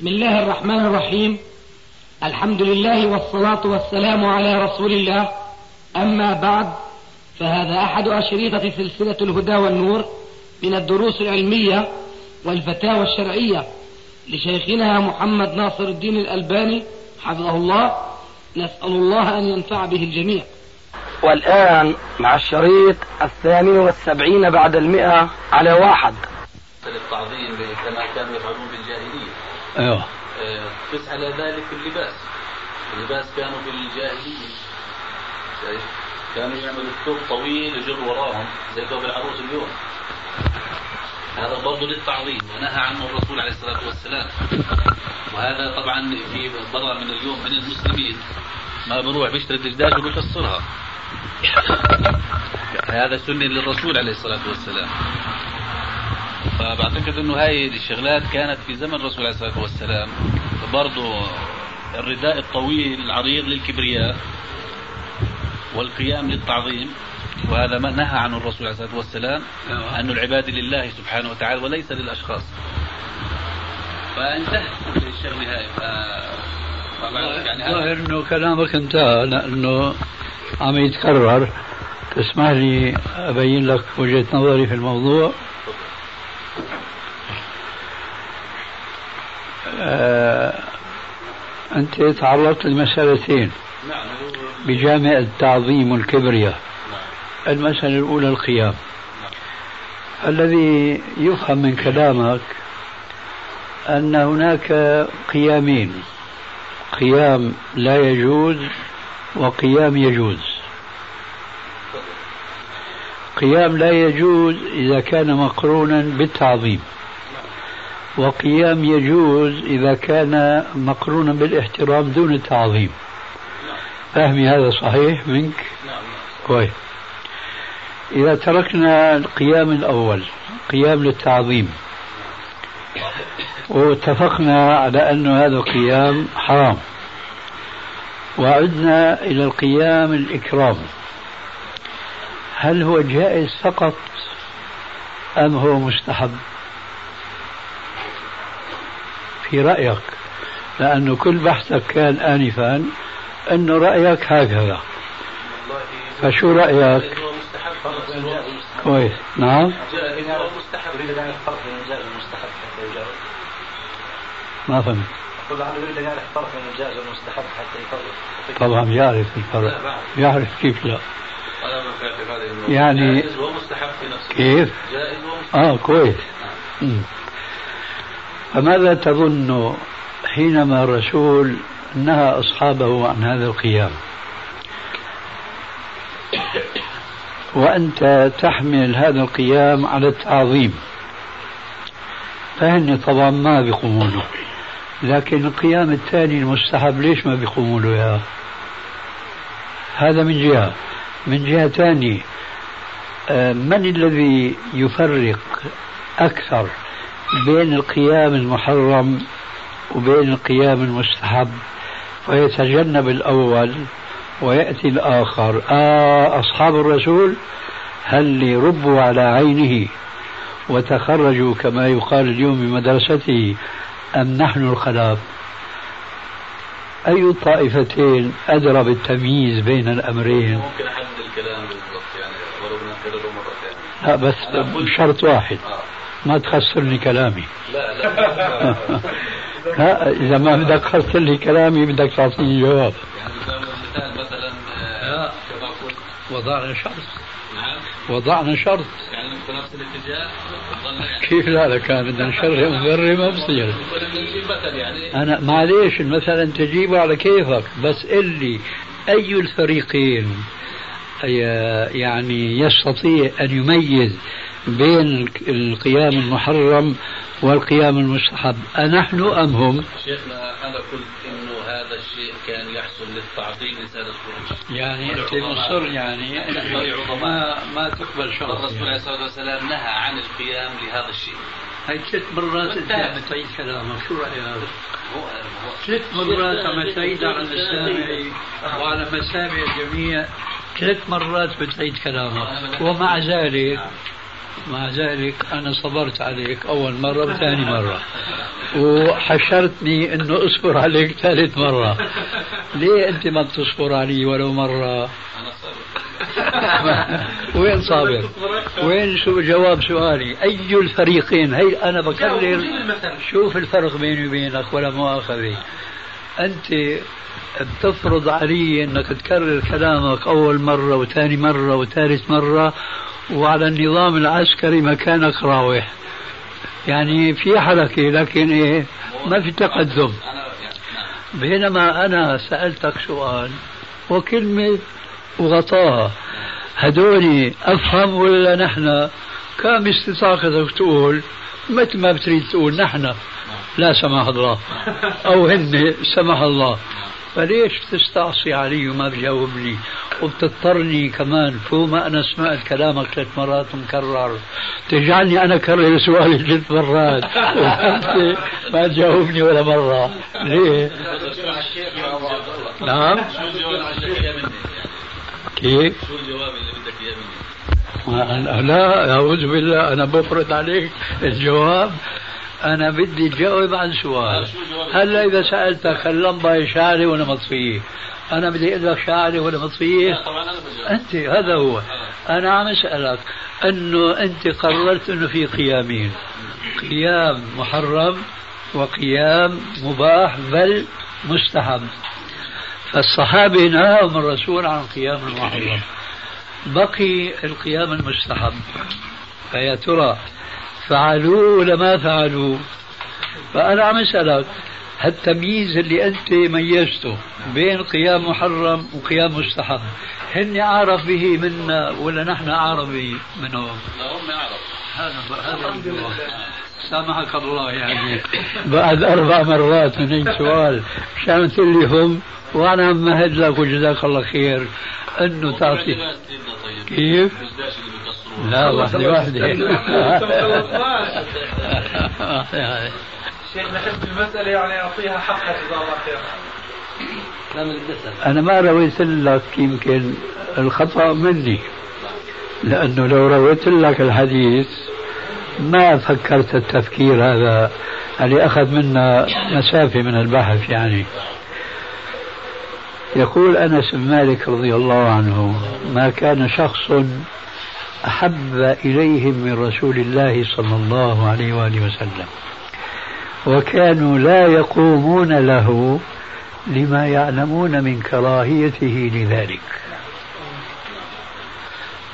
بسم الله الرحمن الرحيم. الحمد لله والصلاة والسلام على رسول الله. أما بعد فهذا أحد أشريطة سلسلة الهدى والنور من الدروس العلمية والفتاوى الشرعية لشيخنا محمد ناصر الدين الألباني حفظه الله. نسأل الله أن ينفع به الجميع. والآن مع الشريط الثامن والسبعين بعد المئة على واحد. التعظيم كما كانوا يفعلون أيوه. قس على ذلك اللباس. اللباس كانوا في الجاهلية. شايف؟ كانوا يعملوا الثوب طويل يجر وراهم زي ثوب العروس اليوم. هذا برضه للتعظيم ونهى عنه الرسول عليه الصلاة والسلام. وهذا طبعا في برا من اليوم من المسلمين. ما بروح بيشتري الدجاج وبيكسرها. هذا سنة للرسول عليه الصلاة والسلام. فبعتقد إنه هاي الشغلات كانت في زمن الرسول عليه الصلاة والسلام برضه الرداء الطويل العريض للكبرياء والقيام للتعظيم وهذا ما نهى عنه الرسول عليه الصلاة والسلام انه العباد لله سبحانه وتعالى وليس للأشخاص. فانتهت الشغله هاي. ف... يعني ظاهر إنه كلامك انتهى لأنه عم يتكرر. تسمح لي أبين لك وجهة نظري في الموضوع؟ آه أنت تعرضت لمسألتين. بجامع التعظيم والكبرياء المسألة الأولى القيام الذي يفهم من كلامك أن هناك قيامين. قيام لا يجوز وقيام يجوز. قيام لا يجوز إذا كان مقرونا بالتعظيم. وقيام يجوز إذا كان مقرونا بالاحترام دون التعظيم. فهمي هذا صحيح منك؟ كويس. إذا تركنا القيام الأول قيام للتعظيم واتفقنا على أن هذا القيام حرام وعدنا إلى القيام الإكرام. هل هو جائز فقط أم هو مستحب؟ في رأيك لأنه كل بحثك كان آنفا أنه رأيك هكذا. فشو رأيك؟ كويس. نعم. ما فهمت. طبعا يعرف الفرق. يعرف كيف لا. يعني جائز ومستحب في نفس كيف؟ جائز ومستحب. آه كويس. مم. فماذا تظن حينما الرسول نهى أصحابه عن هذا القيام؟ وأنت تحمل هذا القيام على التعظيم. فهن طبعا ما بيقوموا له لكن القيام الثاني المستحب ليش ما بيقوموا له يا؟ هذا من جهة. من جهة ثانية آه، من الذي يفرق أكثر بين القيام المحرم وبين القيام المستحب؟ ويتجنب الأول ويأتي الآخر. آه أصحاب الرسول هل ربوا على عينه وتخرجوا كما يقال اليوم بمدرسته أم نحن الخلاف أي الطائفتين أدرى بالتمييز بين الأمرين؟ ممكن احدد الكلام بالضبط يعني ولو بدنا نكرره مرة ثانية. لا بس بشرط واحد. ما تخسر لي كلامي. لا لا. لا إذا ما بدك تخسر لي كلامي بدك تعطيني جواب. يعني مثال مثلا آه، كما قلت وضعنا شرط وضعنا شرط. يعني كيف لا لك كان؟ بدنا نشرب ونبرر ما بصير. يعني. أنا معليش المثل أنت تجيبه على كيفك بس قل لي أي الفريقين يعني يستطيع أن يميز بين القيام المحرم والقيام المستحب أنحن أم هم؟ شيخنا أنا قلت انه هذا الشيء كان يحصل للتعظيم لسادة قريش يعني أنت مصر يعني ما ما تقبل شرط الرسول عليه الصلاة والسلام نهى عن القيام لهذا الشيء. هاي ثلاث مرات وانتهى. عم تعيد كلامك شو هو ثلاث مرات عم تعيد على مسامعي وعلى مسامع الجميع ثلاث مرات بتعيد كلامك. ومع ذلك مع ذلك أنا صبرت عليك أول مرة وثاني مرة. وحشرتني أنه أصبر عليك ثالث مرة. ليه أنت ما بتصبر علي ولو مرة؟ وين صابر؟ وين شو جواب سؤالي؟ أي الفريقين؟ هي أنا بكرر شوف الفرق بيني وبينك ولا مؤاخذة أنت بتفرض علي إنك تكرر كلامك أول مرة وثاني مرة وثالث مرة وعلى النظام العسكري مكانك راوح يعني في حركة لكن إيه ما في تقدم. بينما أنا سألتك سؤال وكلمة وغطاها. هدوني أفهم ولا نحن؟ كم استطاعتك تقول؟ مثل ما بتريد تقول نحن. لا سمح الله. أو هن سمح الله. فليش تستعصي علي وما بجاوبني وبتضطرني كمان. فوق ما أنا سمعت كلامك ثلاث مرات مكرر. تجعلني أنا أكرر سؤالي ثلاث مرات. ما تجاوبني ولا مرة. ليه؟ نعم. كيف؟ شو الجواب اللي بدك اياه مني؟ لا أعوذ بالله. أنا بفرض عليك الجواب. أنا بدي تجاوب عن سؤال. هلا إذا سألتك اللمبه شعري ولا مطفيه أنا بدي أقول لك شعري ولا بجاوب أنت هذا هو. أنا عم أسألك إنه أنت قررت إنه في قيامين. قيام محرم وقيام مباح بل مستحب. فالصحابه نهاهم الرسول عن قيام المحرم. بقي القيام المستحب. فيا ترى فعلوه ولا ما فعلوه فأنا عم أسألك هالتمييز اللي أنت ميزته بين قيام محرم وقيام مستحب هن أعرف به منا ولا نحن أعرف به منهم؟ لا هم يعرف هذا هذا. سامحك الله يعني. بعد أربع مرات من سؤال مشان تقول لي هم؟ وأنا مهد لك وجزاك الله خير. أنه تعطي كيف؟ لا واحدة واحدة شيخ نحب المسألة يعني أعطيها حقها جزاه الله أنا ما رويت لك يمكن الخطأ مني لأنه لو رويت لك الحديث ما فكرت التفكير هذا اللي أخذ منا مسافة من البحث يعني يقول أنس بن مالك رضي الله عنه ما كان شخص أحب إليهم من رسول الله صلى الله عليه وآله وسلم. وكانوا لا يقومون له لما يعلمون من كراهيته لذلك.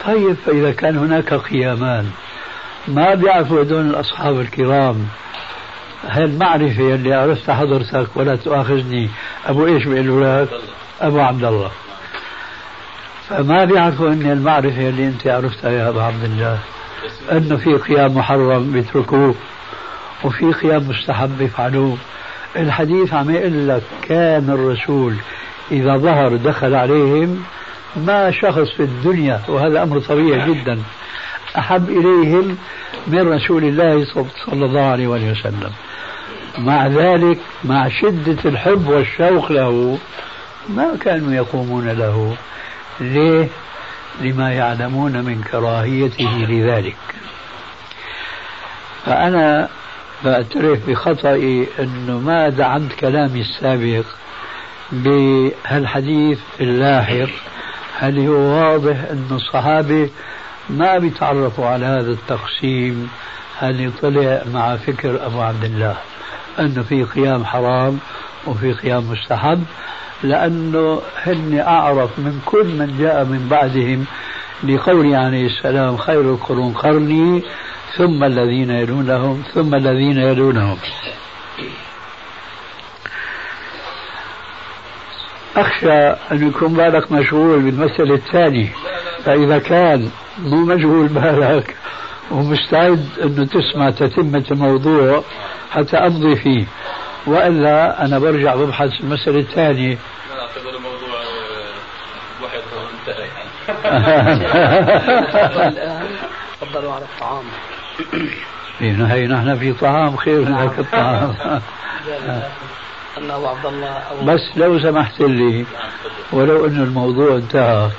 طيب فإذا كان هناك قيامان ما بيعرفوا هدول الأصحاب الكرام؟ هالمعرفة اللي عرفتها حضرتك ولا تؤاخذني؟ أبو إيش بيقولوا لك؟ أبو عبد الله. فما بيعرفوا أن المعرفة اللي أنت عرفتها يا أبو عبد الله أنه في قيام محرم بيتركوه وفي قيام مستحب بيفعلوه. الحديث عم يقول لك كان الرسول إذا ظهر دخل عليهم ما شخص في الدنيا وهذا أمر طبيعي جدا أحب إليهم من رسول الله صلى الله عليه وسلم. مع ذلك مع شدة الحب والشوق له ما كانوا يقومون له. ليه؟ لما يعلمون من كراهيته لذلك. فأنا بعترف بخطئي أنه ما دعمت كلامي السابق بهالحديث اللاحق. هل هو واضح أن الصحابة ما بيتعرفوا على هذا التقسيم؟ اللي طلع مع فكر أبو عبد الله أنه في قيام حرام وفي قيام مستحب؟ لأنه هن أعرف من كل من جاء من بعدهم لقوله عليه السلام خير القرون قرني ثم الذين يلونهم ثم الذين يلونهم. أخشى أن يكون بالك مشغول بالمسألة الثانية. فإذا كان مو مشغول بالك ومستعد أنه تسمع تتمة الموضوع حتى أمضي فيه. وإلا أنا برجع ببحث اعتبر الموضوع آه، يعني. تفضلوا على الطعام. هي نحن في طعام خير من هيك الطعام. أن أبو عبد الله أبو بس لو سمحت لي ولو أن الموضوع انتهى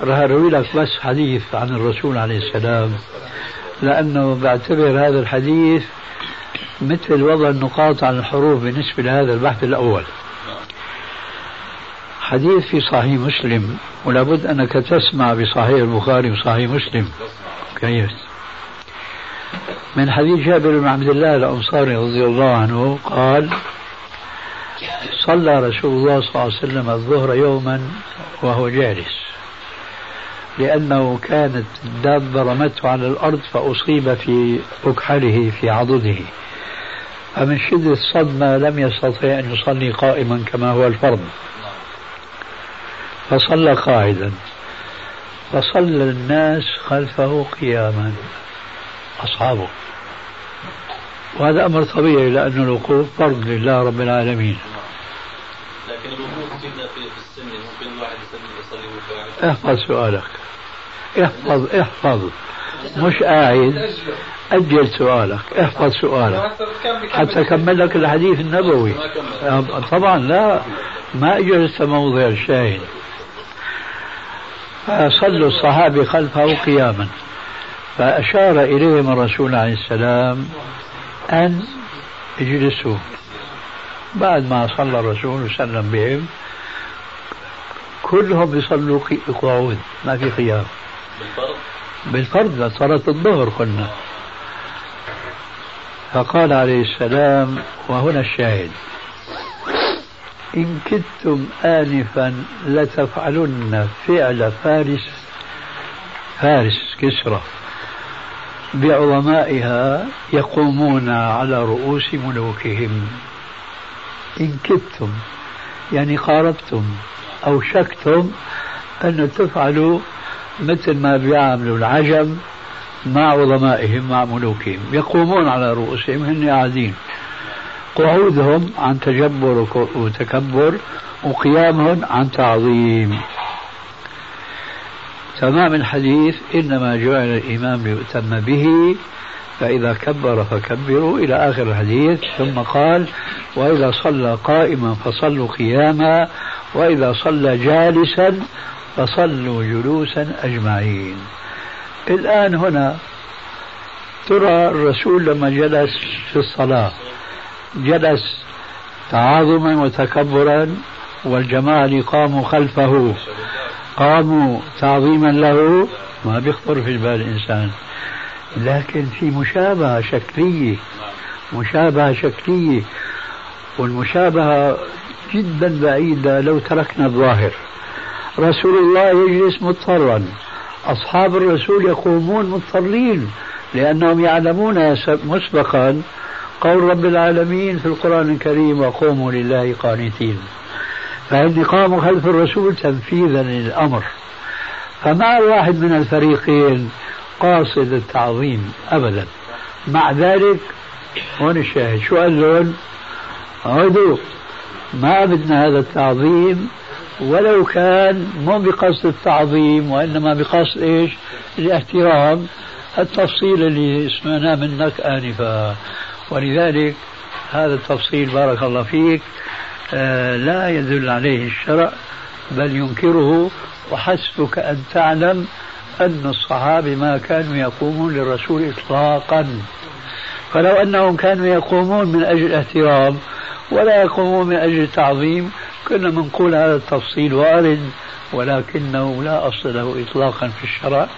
راح أروي لك بس حديث عن الرسول عليه السلام. لأنه بعتبر هذا الحديث مثل وضع النقاط على الحروف بالنسبة لهذا البحث الأول. حديث في صحيح مسلم ولا بد أنك تسمع بصحيح البخاري وصحيح مسلم. كويس من حديث جابر بن عبد الله الأنصاري رضي الله عنه قال صلى رسول الله صلى الله عليه وسلم الظهر يوما وهو جالس. لأنه كانت الدابة رمته على الأرض فأصيب في أكحله في عضده. فمن شدة الصدمة لم يستطع أن يصلي قائما كما هو الفرض. فصلى قاعدا. فصلى الناس خلفه قياما. أصحابه. وهذا أمر طبيعي لأن الوقوف فرض لله رب العالمين. لكن الوقوف سيدنا في السنة ممكن الواحد يصلي احفظ سؤالك. احفظ احفظ. مش قاعد. أجل سؤالك احفظ سؤالك. حتى أكمل لك الحديث النبوي. طبعا لا ما أجلس موضع الشاهد فصلوا الصحابة خلفه قياما. فأشار إليهم الرسول عليه السلام أن يجلسوا بعد ما صلى الرسول وسلم بهم كلهم بيصلوا قعود ما في قيام. بالفرض صلاة الظهر قلنا. فقال عليه السلام وهنا الشاهد. إن كدتم آنفا لتفعلن فعل فارس فارس كسرى. بعظمائها يقومون على رؤوس ملوكهم. إن كدتم يعني قاربتم أو شكتم أن تفعلوا مثل ما بيعملوا العجم مع عظمائهم مع ملوكهم. يقومون على رؤوسهم هن قاعدين قعودهم عن تجبر وتكبر وقيامهم عن تعظيم. تمام الحديث. إنما جعل الإمام ليؤتم به فإذا كبر فكبروا إلى آخر الحديث. ثم قال وإذا صلى قائما فصلوا قياما وإذا صلى جالسا فصلوا جلوسا أجمعين. الآن هنا ترى الرسول لما جلس في الصلاة جلس تعاظما وتكبرا والجماعة قاموا خلفه قاموا تعظيما له ما بيخطر في بال الإنسان. لكن في مشابهة شكلية مشابهة شكلية والمشابهة جدا بعيدة لو تركنا الظاهر. رسول الله يجلس مضطرا. أصحاب الرسول يقومون مضطرين لأنهم يعلمون مسبقا قول رب العالمين في القرآن الكريم وقوموا لله قانتين. فإن قاموا خلف الرسول تنفيذا للأمر. فما واحد من الفريقين قاصد التعظيم أبدا. مع ذلك هون الشاهد. شو قال لهم؟ عودوا ما بدنا هذا التعظيم ولو كان مو بقصد التعظيم وإنما بقصد إيش؟ الاحترام. التفصيل اللي سمعناه منك آنفا. ولذلك هذا التفصيل بارك الله فيك آه لا يدل عليه الشرع بل ينكره وحسبك أن تعلم أن الصحابة ما كانوا يقومون للرسول إطلاقا. فلو أنهم كانوا يقومون من أجل الاحترام ولا يقومون من أجل التعظيم كنا بنقول هذا التفصيل وارد ولكنه لا أصل له إطلاقا في الشرع.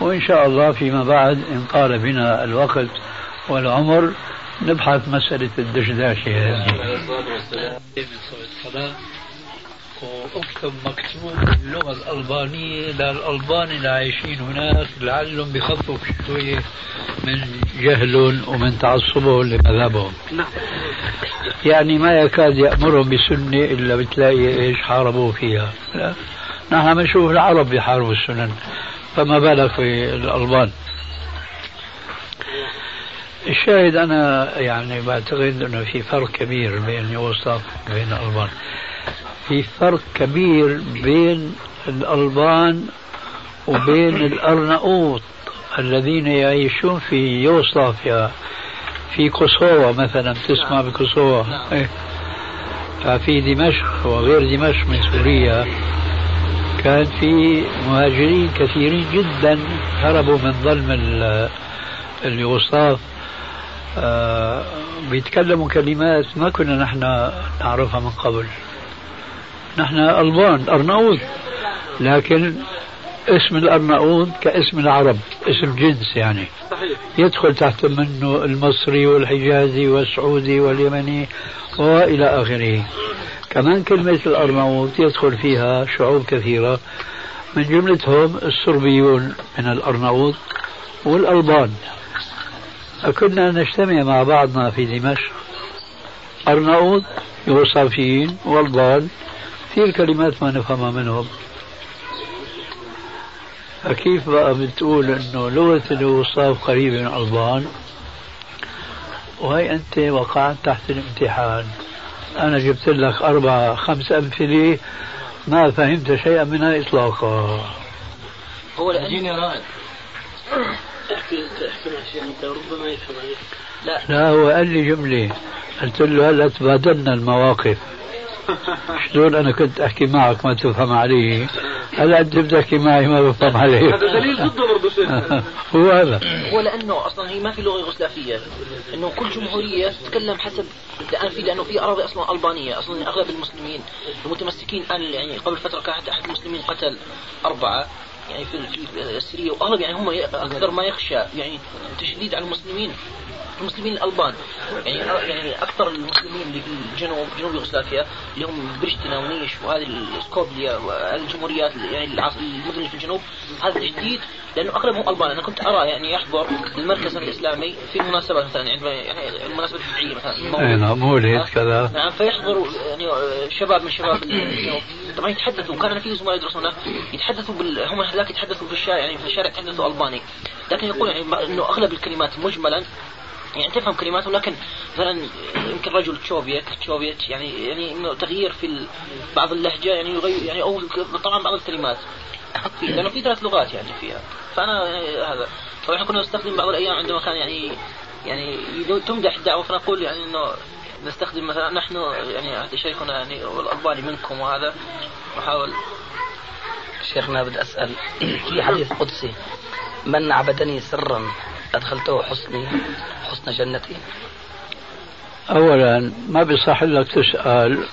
وإن شاء الله فيما بعد إن طال بنا الوقت والعمر نبحث مسألة الدشداشة هذه واكتب مكتوب باللغة الألبانية للألبان اللي عايشين هناك لعلهم بخفوا شوية من جهلهم ومن تعصبهم لمذهبهم. نعم. يعني ما يكاد يأمرهم بسنة إلا بتلاقي إيش حاربوا فيها. لا. نحن بنشوف العرب بيحاربوا السنن فما بالك في الألبان. الشاهد أنا يعني بعتقد أنه في فرق كبير بين يوسف وبين الألبان. في فرق كبير بين الألبان وبين الأرناؤوط الذين يعيشون في يوغوسلافيا في كوسوفا مثلا تسمع بكوسوفا. إيه. ففي دمشق وغير دمشق من سوريا. كان في مهاجرين كثيرين جدا هربوا من ظلم اليوغوسلاف. آه بيتكلموا كلمات ما كنا نحن نعرفها من قبل. نحن ألبان أرناؤوط لكن اسم الأرناؤوط كاسم العرب اسم جنس يعني. صحيح. يدخل تحت منه المصري والحجازي والسعودي واليمني وإلى آخره. كمان كلمة الأرناؤوط يدخل فيها شعوب كثيرة. من جملتهم الصربيون من الأرناؤوط والألبان. كنا نجتمع مع بعضنا في دمشق. أرناؤوط يوصافيين والبان. كثير كلمات ما نفهمها منهم. فكيف بقى بتقول إنه لغة اليوغوسلاف قريبة من الألبان وهي أنت وقعت تحت الامتحان. أنا جبت لك أربع خمس أمثلة ما فهمت شيئا منها إطلاقا. هو رائد أحكي أحكي مع شيء أنت ربما يفهم عليك لا. لا هو قال لي جملة. قلت له هلأ تبادلنا المواقف. شلون أنا كنت أحكي معك ما تفهم علي هلا أنت بتحكي معي ما بفهم عليك هذا دليل ضده برضه شيخ. هو هذا. هو لأنه أصلا هي ما في لغة يوغوسلافية. إنه كل جمهورية تتكلم حسب الان في لأنه في أراضي أصلا ألبانية. أصلا أغلب المسلمين المتمسكين الآن يعني قبل فترة كان أحد المسلمين قتل أربعة. يعني في في السريه وأغلب يعني هم أكثر ما يخشى يعني تشديد على المسلمين. المسلمين الألبان. يعني يعني أكثر المسلمين اللي في الجنوب جنوب يوغوسلافيا اللي هم برشتنا ونيش وهذه السكوبليا الجمهوريات يعني المدن في الجنوب. هذا تشديد لأنه اغلبهم ألبان. أنا كنت أرى يعني احضر المركز الإسلامي في مناسبات مثلا يعني يعني المناسبات البدعيه مثلا. إي نعم مولد كذا؟ نعم فيحضروا يعني شباب من شباب الجنوب. طبعا يتحدثوا كان في زملاء يدرسون. يتحدثوا بال... هم هذاك يتحدثوا في الشارع يعني في الشارع يتحدثوا ألباني. لكن يقول يعني إنه أغلب الكلمات مجملا يعني تفهم كلماته لكن مثلا يمكن رجل تشوفيت تشوفيت يعني يعني إنه تغيير في بعض اللهجة يعني يغير يعني أو طبعا بعض الكلمات. لأنه في ثلاث لغات يعني فيها. فأنا هذا. طبعا كنا نستخدم بعض الأيام عندما كان يعني يعني تمدح الدعوة فنقول يعني إنه نستخدم مثلا نحن يعني شيخنا يعني والالباني منكم وهذا نحاول شيخنا بدي أسأل في حديث قدسي. من عبدني سرا أدخلته حسني حسن جنتي. أولا ما بيصح لك تسأل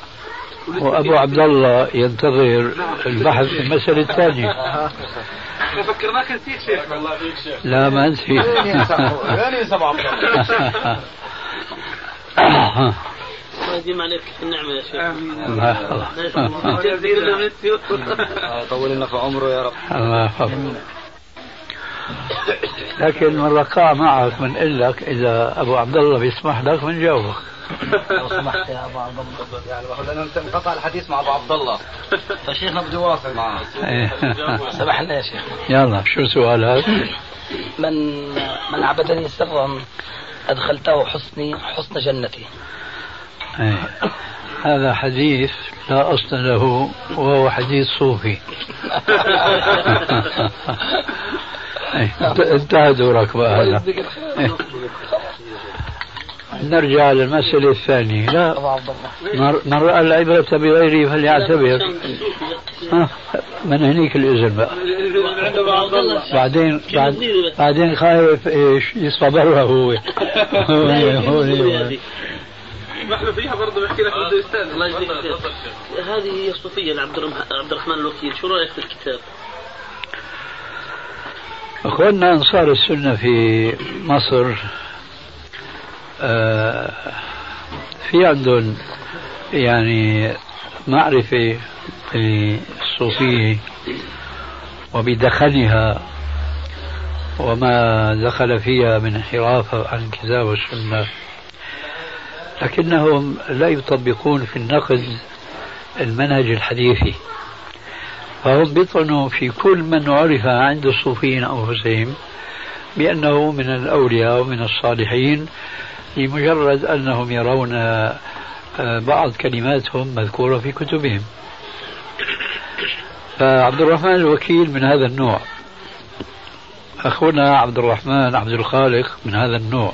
وأبو عبد الله ينتظر البحث في المسألة الثانية. فكرناك نسيت. شيخ والله فيك شيخ لا ما نسيت الله. يديم عليك النعمة يا شيخ. الله طول لنا في عمره يا رب. الله يحفظك. لكن من وقع معك بنقول لك إذا أبو عبد الله بيسمح لك بنجاوبك لو سمحت يا أبو عبد الله. يعني لأنه انقطع الحديث مع أبو عبد الله. فشيخنا بده يواصل معه. سمحنا يا شيخ. يلا شو سؤالك؟ من من عبدني سرا أدخلته حسني حسن جنتي. إيه. هذا حديث لا اصل له وهو حديث صوفي انتهى دورك بقى هلا نرجع للمسألة الثانية لا من رأى العبرة بغيره فليعتبر من هنيك الإذن بقى بعدين بعد بعدين خايف إيش يصفى برا هو هو ما إحنا فيها برضه بحكي لك بده يستاذن الله يجزيك خير. هذه هي الصوفية لعبد الرحمن الوكيل. شو رأيك في الكتاب؟ أخواننا أنصار السنة في مصر آه، في عندهم يعني معرفة بالصوفيه وبدخلها وما دخل فيها من انحراف عن الكتاب والسنة لكنهم لا يطبقون في النقد المنهج الحديثي. فهم بيطعنوا في كل من عرف عند الصوفيين أنفسهم بأنه من الأولياء ومن الصالحين لمجرد أنهم يرون آه، بعض كلماتهم مذكورة في كتبهم. فعبد الرحمن الوكيل من هذا النوع. أخونا عبد الرحمن عبد الخالق من هذا النوع.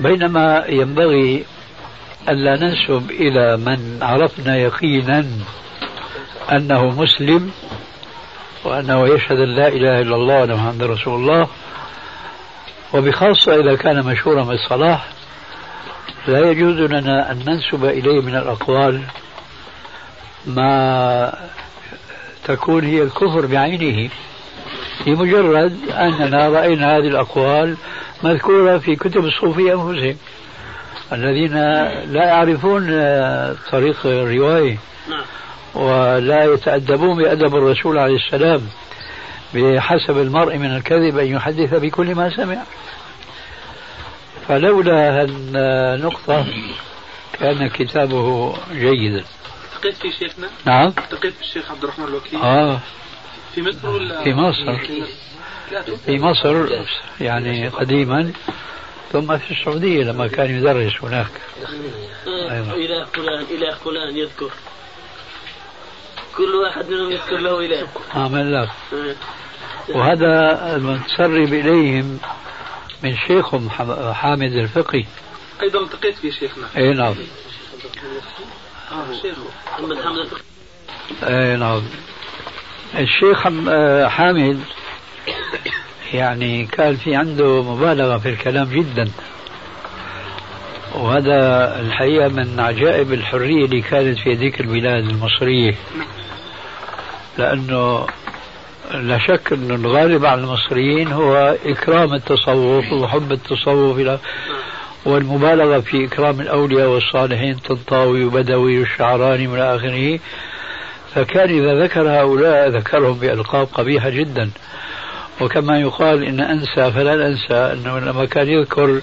بينما ينبغي ألا ننسب إلى من عرفنا يقينا أنه مسلم وأنه يشهد أن لا إله إلا الله وأن محمد رسول الله. وبخاصة إذا كان مشهورا بالصلاح لا يجوز لنا أن ننسب إليه من الأقوال ما تكون هي الكفر بعينه. لمجرد أننا رأينا هذه الأقوال مذكورة في كتب الصوفية أنفسهم الذين لا يعرفون طريق الرواية ولا يتأدبون بأدب الرسول عليه السلام بحسب المرء من الكذب أن يحدث بكل ما سمع. فلولا النقطة كان كتابه جيدا. التقيت في شيخنا؟ نعم. التقيت بالشيخ عبد الرحمن الوكيل؟ آه. في مصر ولا في مصر. في مصر يعني قديما ثم في السعودية لما كان يدرس هناك. أيوة. إله فلان إله فلان يذكر. كل واحد منهم يذكر له إله. آمن لك وهذا المتسرب إليهم من شيخهم حامد الفقي. أيضا التقيت فيه شيخنا. أي نعم. آه شيخه. محمد حامد الفقي. أي نعم. الشيخ حامد يعني كان في عنده مبالغة في الكلام جدا. وهذا الحقيقة من عجائب الحرية اللي كانت في هذيك البلاد المصرية. لأنه لا شك أن الغالب على المصريين هو إكرام التصوف وحب التصوف إلى والمبالغة في إكرام الأولياء والصالحين طنطاوي وبدوي والشعراني من آخره. فكان إذا ذكر هؤلاء ذكرهم بألقاب قبيحة جدا. وكما يقال إن أنسى فلا أنسى أنه لما كان يذكر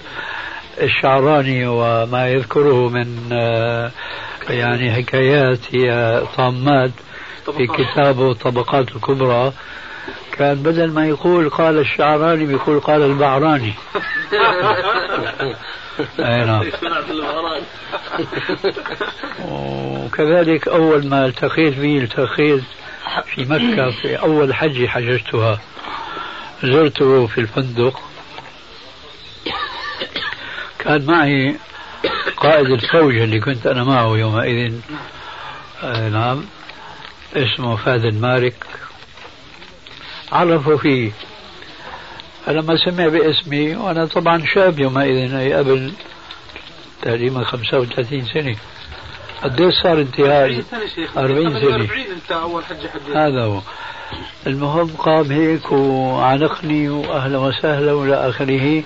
الشعراني وما يذكره من آه، يعني حكايات هي طامات في كتابه الطبقات الكبرى كان بدل ما يقول قال الشعراني بيقول قال البعراني. أي نعم. وكذلك أول ما التقيت به التقيت في مكة في أول حجه حججتها زرته في الفندق. كان معي قائد الفوج اللي كنت أنا معه يومئذ. آه نعم اسمه فادن مالك عرفوا فيه. فلما سمع باسمي وأنا طبعا شاب يومئذ أي قبل تقريبا 35 سنة. قديش صار انتهائي 40 سنة 40 انت أول حجة حجيت هذا هو. المهم قام هيك وعانقني واهلا وسهلا والى آخره.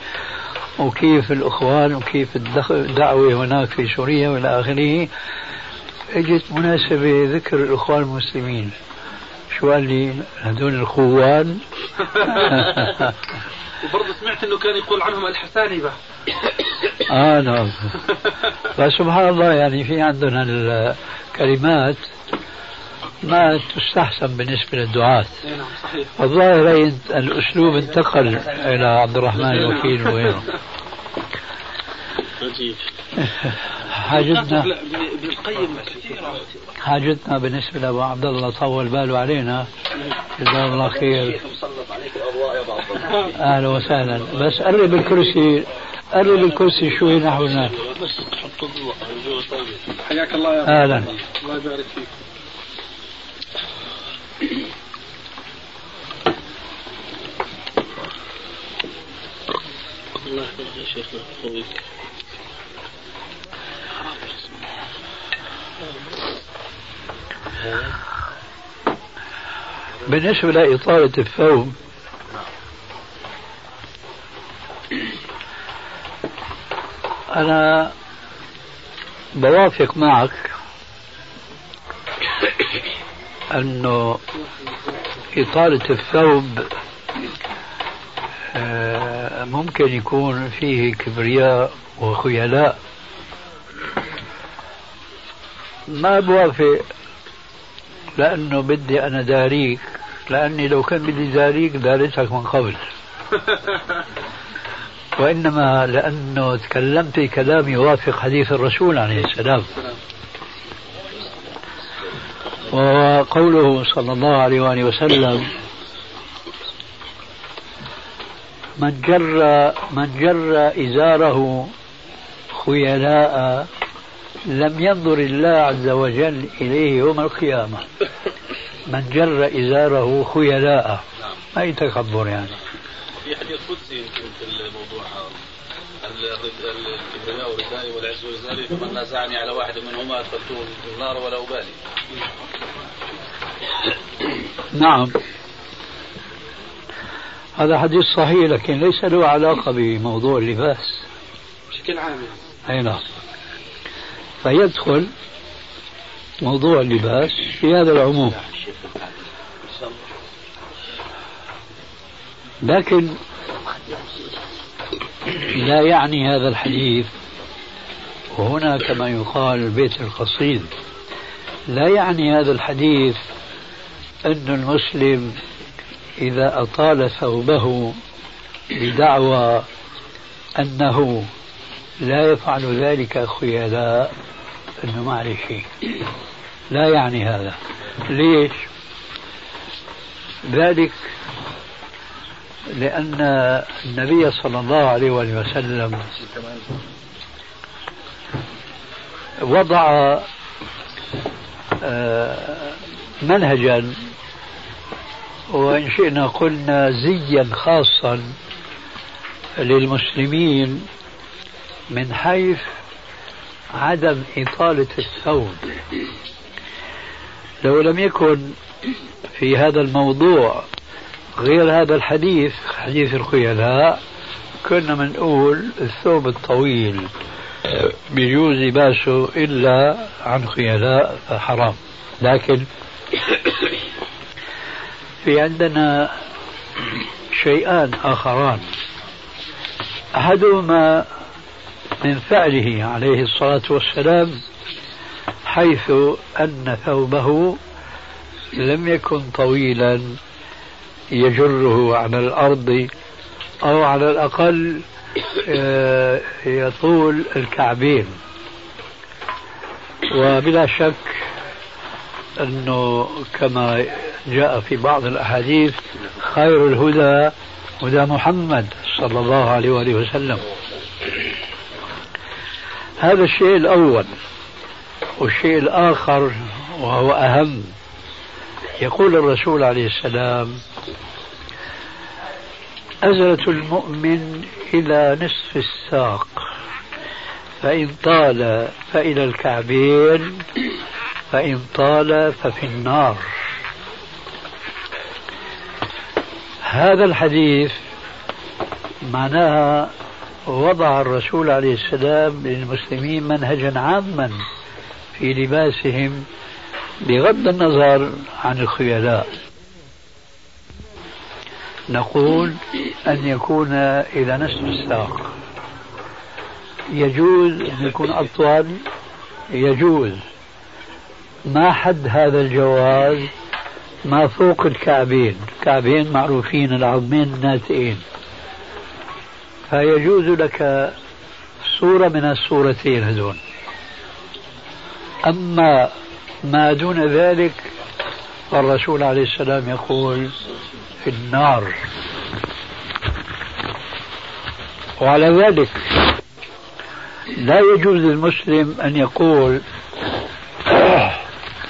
وكيف الإخوان وكيف الدعوة هناك في سوريا وإلى آخره. إجت مناسبة ذكر الإخوان المسلمين. شو قال لي هذول الخوان وبرضه سمعت إنه كان يقول عنهم الحسانبه آه نعم. فسبحان الله يعني في عندنا الكلمات ما تستحسن بالنسبة للدعاة. نعم صحيح. الظاهر الأسلوب انتقل إلى عبد الرحمن الوكيل وغيره. حاجتنا حاجتنا بالنسبة لأبو عبد الله طول باله علينا. جزاه الله خير. أهلا وسهلا. بس قرب الكرسي قرب الكرسي شوي نحو هناك. بس تحط الضوء. حياك الله يا أهلا. الله يبارك فيك. الله يحفظك يا شيخنا. بالنسبة لإطالة الثوب أنا بوافق معك أنه إطالة الثوب آه، ممكن يكون فيه كبرياء وخيلاء. ما بوافق لأنه بدي أنا داريك. لأني لو كان بدي داريك دارتك من قبل. وإنما لأنه تكلمت كلام يوافق حديث الرسول عليه السلام. وقوله صلى الله عليه وآله وسلم من جر من جر إزاره خيلاء لم ينظر الله عز وجل إليه يوم القيامة. من جر إزاره خيلاء. نعم أي تكبر يعني؟ في حديث قدسي يمكن في الموضوع. هذا الكبرياء والرداء والعز والإزار فمن نازعني على واحد منهما أدخلته النار ولا أبالي نعم. هذا حديث صحيح لكن ليس له علاقة بموضوع اللباس. بشكل عام أي نعم. فيدخل موضوع اللباس في هذا العموم. لكن لا يعني هذا الحديث وهنا كما يقال البيت القصيد لا يعني هذا الحديث أن المسلم إذا أطال ثوبه بدعوى أنه لا يفعل ذلك خيلاء. أنه ما عليه شيء لا يعني هذا ليش؟ ذلك لأن النبي صلى الله عليه وسلم وضع آه، منهجا وإن شئنا قلنا زيا خاصا للمسلمين من حيث عدم إطالة الثوب. لو لم يكن في هذا الموضوع غير هذا الحديث حديث الخيلاء كنا بنقول الثوب الطويل بيجوز لباسه إلا عن خيلاء فحرام. لكن في عندنا شيئان آخران. أحدهما من فعله عليه الصلاة والسلام حيث أن ثوبه لم يكن طويلا يجره على الأرض أو على الأقل آه، يطول الكعبين. وبلا شك أنه كما جاء في بعض الأحاديث خير الهدى هدى محمد صلى الله عليه وآله وسلم. هذا الشيء الأول. والشيء الآخر وهو أهم. يقول الرسول عليه السلام أزرة المؤمن إلى نصف الساق فإن طال فإلى الكعبين فإن طال ففي النار. هذا الحديث معناها وضع الرسول عليه السلام للمسلمين منهجا عاما في لباسهم بغض النظر عن الخيلاء. نقول أن يكون إلى نصف الساق. يجوز أن يكون أطول. يجوز. ما حد هذا الجواز. ما فوق الكعبين. كعبين معروفين العظمين الناتئين. فيجوز لك صورة من الصورتين هذول. أما ما دون ذلك فالرسول عليه السلام يقول في النار. وعلى ذلك لا يجوز للمسلم أن يقول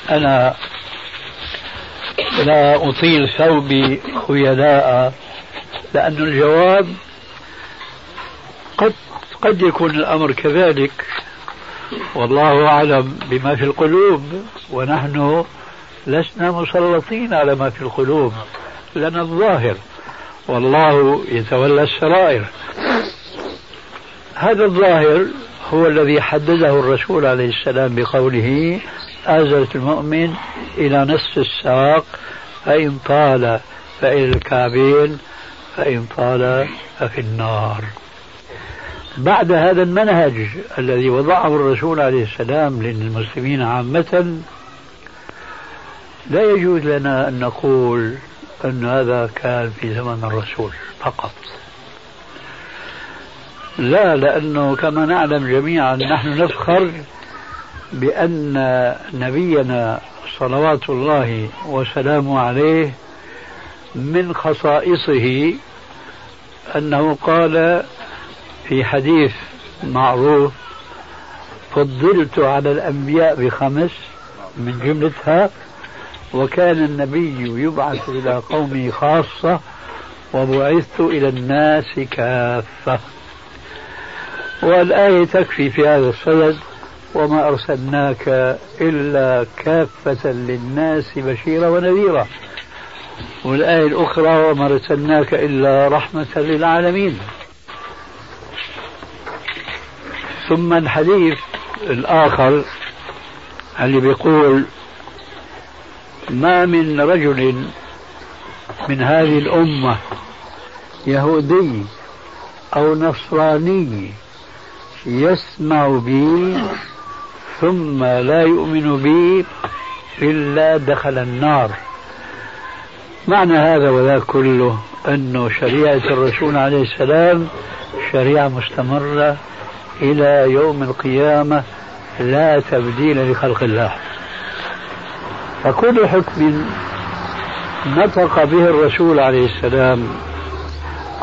أنا لا أطيل ثوبي خيلاء لأن الجواب قد قد يكون الأمر كذلك. والله أعلم بما في القلوب ونحن لسنا مسلطين على ما في القلوب لنا الظاهر. والله يتولى السرائر. هذا الظاهر هو الذي حدده الرسول عليه السلام بقوله آزرة المؤمن إلى نصف الساق فإن طال فإلى الكعبين فإن طال ففي النار. بعد هذا المنهج الذي وضعه الرسول عليه السلام للمسلمين عامة لا يجوز لنا أن نقول أن هذا كان في زمن الرسول فقط. لا لأنه كما نعلم جميعا نحن نفخر بأن نبينا صلوات الله وسلامه عليه من خصائصه أنه قال في حديث معروف فضلت على الأنبياء بخمس من جملتها وكان النبي يبعث إلى قومه خاصة وبعثت إلى الناس كافة. والآية تكفي في هذا الصدد وما أرسلناك إلا كافة للناس بشيرا ونذيرا. والآية الأخرى وما أرسلناك إلا رحمة للعالمين. ثم الحديث الآخر اللي بيقول ما من رجل من هذه الأمة يهودي أو نصراني يسمع بي ثم لا يؤمن بي إلا دخل النار. معنى هذا وذاك كله أنه شريعة الرسول عليه السلام شريعة مستمرة إلى يوم القيامة لا تبديل لخلق الله. فكل حكم نطق به الرسول عليه السلام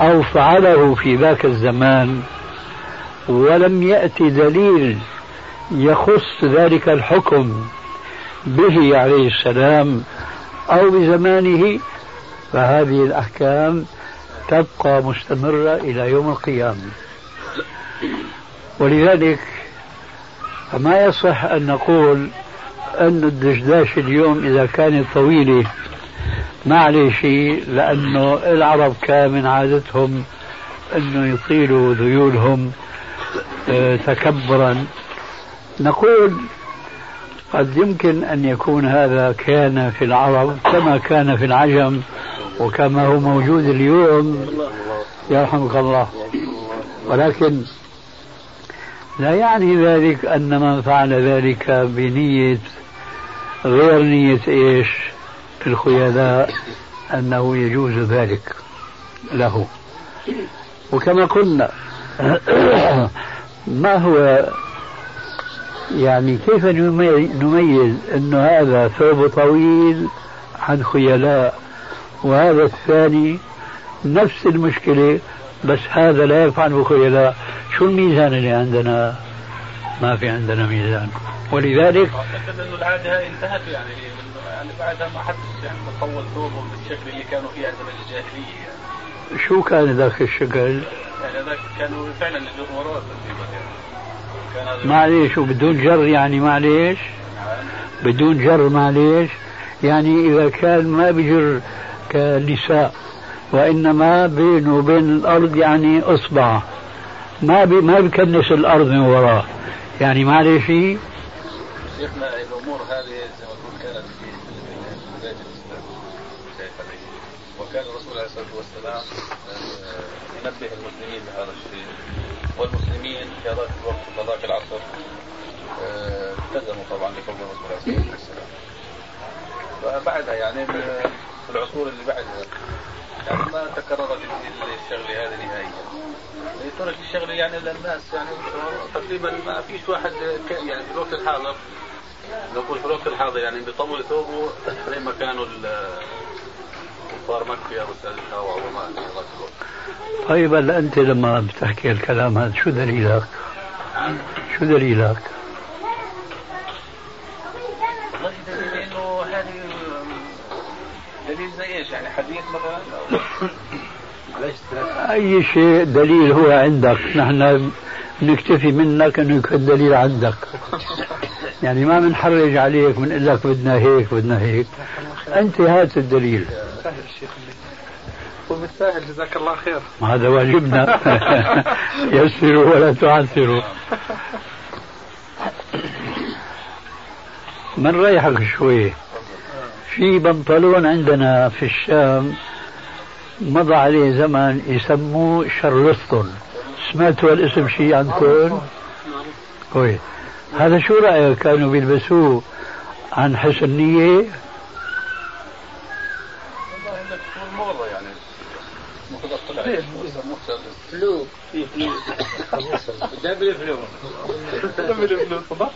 أو فعله في ذاك الزمان ولم يأتي دليل يخص ذلك الحكم به عليه السلام أو بزمانه فهذه الأحكام تبقى مستمرة إلى يوم القيامة. ولذلك فما يصح أن نقول أن الدشداش اليوم إذا كانت طويلة ما عليه شيء لأنه العرب كان من عادتهم أنه يطيلوا ذيولهم آه، تكبرا. نقول قد يمكن أن يكون هذا كان في العرب كما كان في العجم وكما هو موجود اليوم. يرحمك الله. ولكن لا يعني ذلك أن من فعل ذلك بنية غير نية إيش؟ الخيلاء أنه يجوز ذلك له. وكما قلنا ما هو يعني كيف نميز أن هذا ثوب طويل عن خيلاء؟ وهذا الثاني نفس المشكلة بس هذا لا يفعل خيلاء شو الميزان اللي عندنا؟ ما في عندنا ميزان. ولذلك أعتقد أنه العادة انتهت يعني. يعني بعدها ما حدش يعني طول ثوبهم بالشكل اللي كانوا فيه أيام الجاهلية يعني. شو كان ذاك الشكل؟ يعني ذاك كانوا فعلا وراه يعني. معليش وبدون جر يعني معليش؟ بدون جر معليش؟ يعني إذا كان ما بجر كالنساء وإنما بينه وبين الأرض يعني إصبع. ما بي ما بكنس الأرض من وراه يعني ما عليه شيء. شيخنا الأمور هذه زي ما تقول كانت في بداية الإسلام وكان الرسول عليه الصلاة والسلام آه، ينبه المسلمين لهذا الشيء. والمسلمين في هذاك الوقت في هذاك العصر آه، التزموا طبعا بقول الرسول عليه الصلاة والسلام. فبعدها يعني في العصور اللي بعدها يعني ما تكررت الشغله هذه نهائيا ترك الشغله يعني للناس يعني تقريبا ما فيش واحد يعني في الوقت الحاضر نقول في الوقت الحاضر يعني بيطول ثوبه زي ما كانوا كفار مكة أو أو عظماء في ذاك الوقت. طيب هلا أنت لما بتحكي الكلام هذا شو دليلك؟ شو دليلك؟ دليل زي إيش؟ يعني حديث مثلا أي شيء دليل هو عندك نحن نكتفي منك إنه يكون دليل عندك. يعني ما بنحرج عليك بنقول لك بدنا هيك بدنا هيك. أنت هات الدليل. وبالساهل جزاك الله خير. هذا واجبنا. يسروا ولا تعسروا. من ريحك شوي؟ في بنطلون عندنا في الشام. مضى عليه زمن يسموه شرلستون. سمعتوا الاسم شيء عندكم؟ كويس. هذا شو رأيك؟ كانوا بيلبسوه عن حسن نية؟ فلو في فلو دبل فلو دبل فلو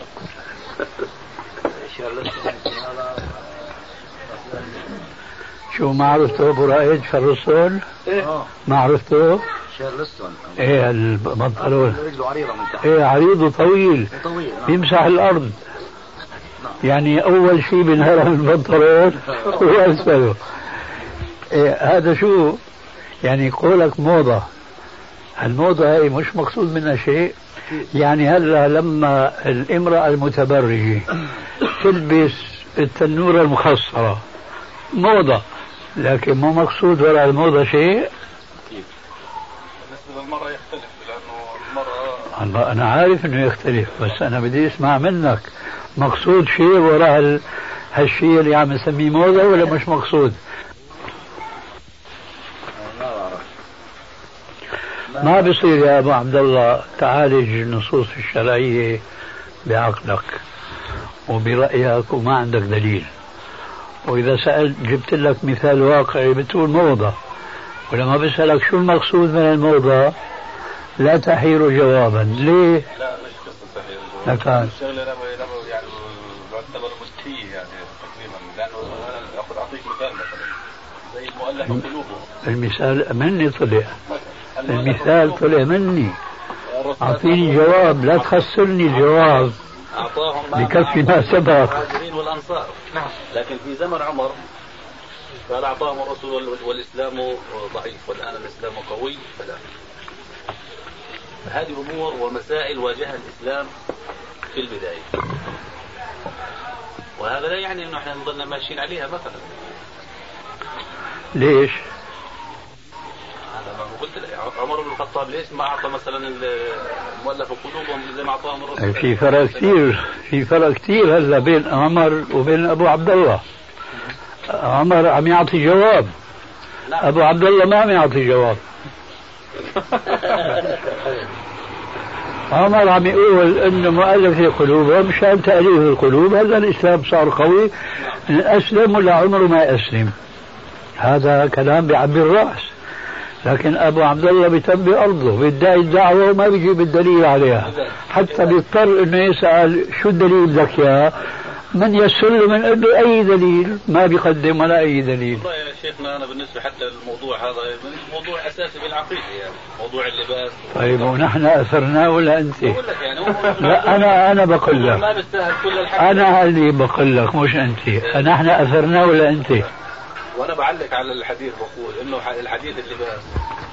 شو ما عرفته أبو رائد شارلستون؟ إيه. ما عرفته؟ شارلستون إيه البنطلون رجله عريضه من تحت إيه عريض وطويل. طويل نعم. يمسح الأرض. نعم. يعني أول شيء بنهرم البنطلون هو أسفله. إيه هذا شو؟ يعني قولك موضة. الموضة هي مش مقصود منها شيء. يعني هلا لما الامرأة المتبرجة تلبس التنورة المخصرة موضة. لكن مو مقصود ولا الموضة شيء. بالنسبة للمرأة يختلف لأنه المرأة أنا عارف إنه يختلف بس أنا بدي أسمع منك. مقصود شيء وراء هالشيء اللي عم نسميه موضة ولا مش مقصود؟ ما بصير يا أبو عبد الله تعالج النصوص الشرعية بعقلك وبرأيك وما عندك دليل. وإذا سالت جبت لك مثال واقعي بتقول موضة. ولما بسألك شو المقصود من الموضة لا تحير جوابا. ليه؟ لا مش قصة تحير لكان الشغلة يعني بعتبر مستحيل يعني تقريبا. لأنه أنا أخذ أعطيك مثال مثلا. زي المؤلف قلوبهم المثال مني طلع. المثال طلع مني. أعطيني جواب لا تخسرني الجواب بكفي ما سبق المهاجرين والأنصار. نعم. لكن في زمن عمر قال أعطاهم الرسول والإسلام ضعيف والآن الإسلام قوي. فلا. هذه أمور ومسائل واجهها الإسلام في البداية. وهذا لا يعني أنه إحنا نظلنا ماشيين عليها مثلا. ليش؟ قلت. عمر بن الخطاب ليش ما أعطى مثلا المؤلف قلوبهم زي ما أعطاهم الرسول؟ في فرق كثير في فرق كثير هلا بين عمر وبين أبو عبد الله عمر عم يعطي جواب. أبو عبد الله ما عم يعطي جواب. عمر عم يقول إنه مؤلف قلوبهم مشان تأليف القلوب. هلا الإسلام صار قوي. أسلم ولا عمره ما أسلم. هذا كلام بعبي الرأس. لكن أبو عبد الله بيتم بأرضه بيدعي الدعوة وما بيجيب الدليل عليها. حتى بيضطر إنه يسأل شو الدليل بدك اياه من يسر له من له أي دليل؟ ما بيقدم ولا أي دليل. والله يا شيخنا أنا بالنسبة حتى للموضوع هذا موضوع أساسي بالعقيده يعني موضوع اللباس. طيب ونحن أثرناه ولا أنت؟ بقول لك يعني لا أنا أنا بقول لك. ما بيستاهل كل الحكي أنا اللي بقول لك مش أنت. نحن أثرناه ولا أنت؟ وأنا بعلق على الحديث بقول إنه الحديث اللباس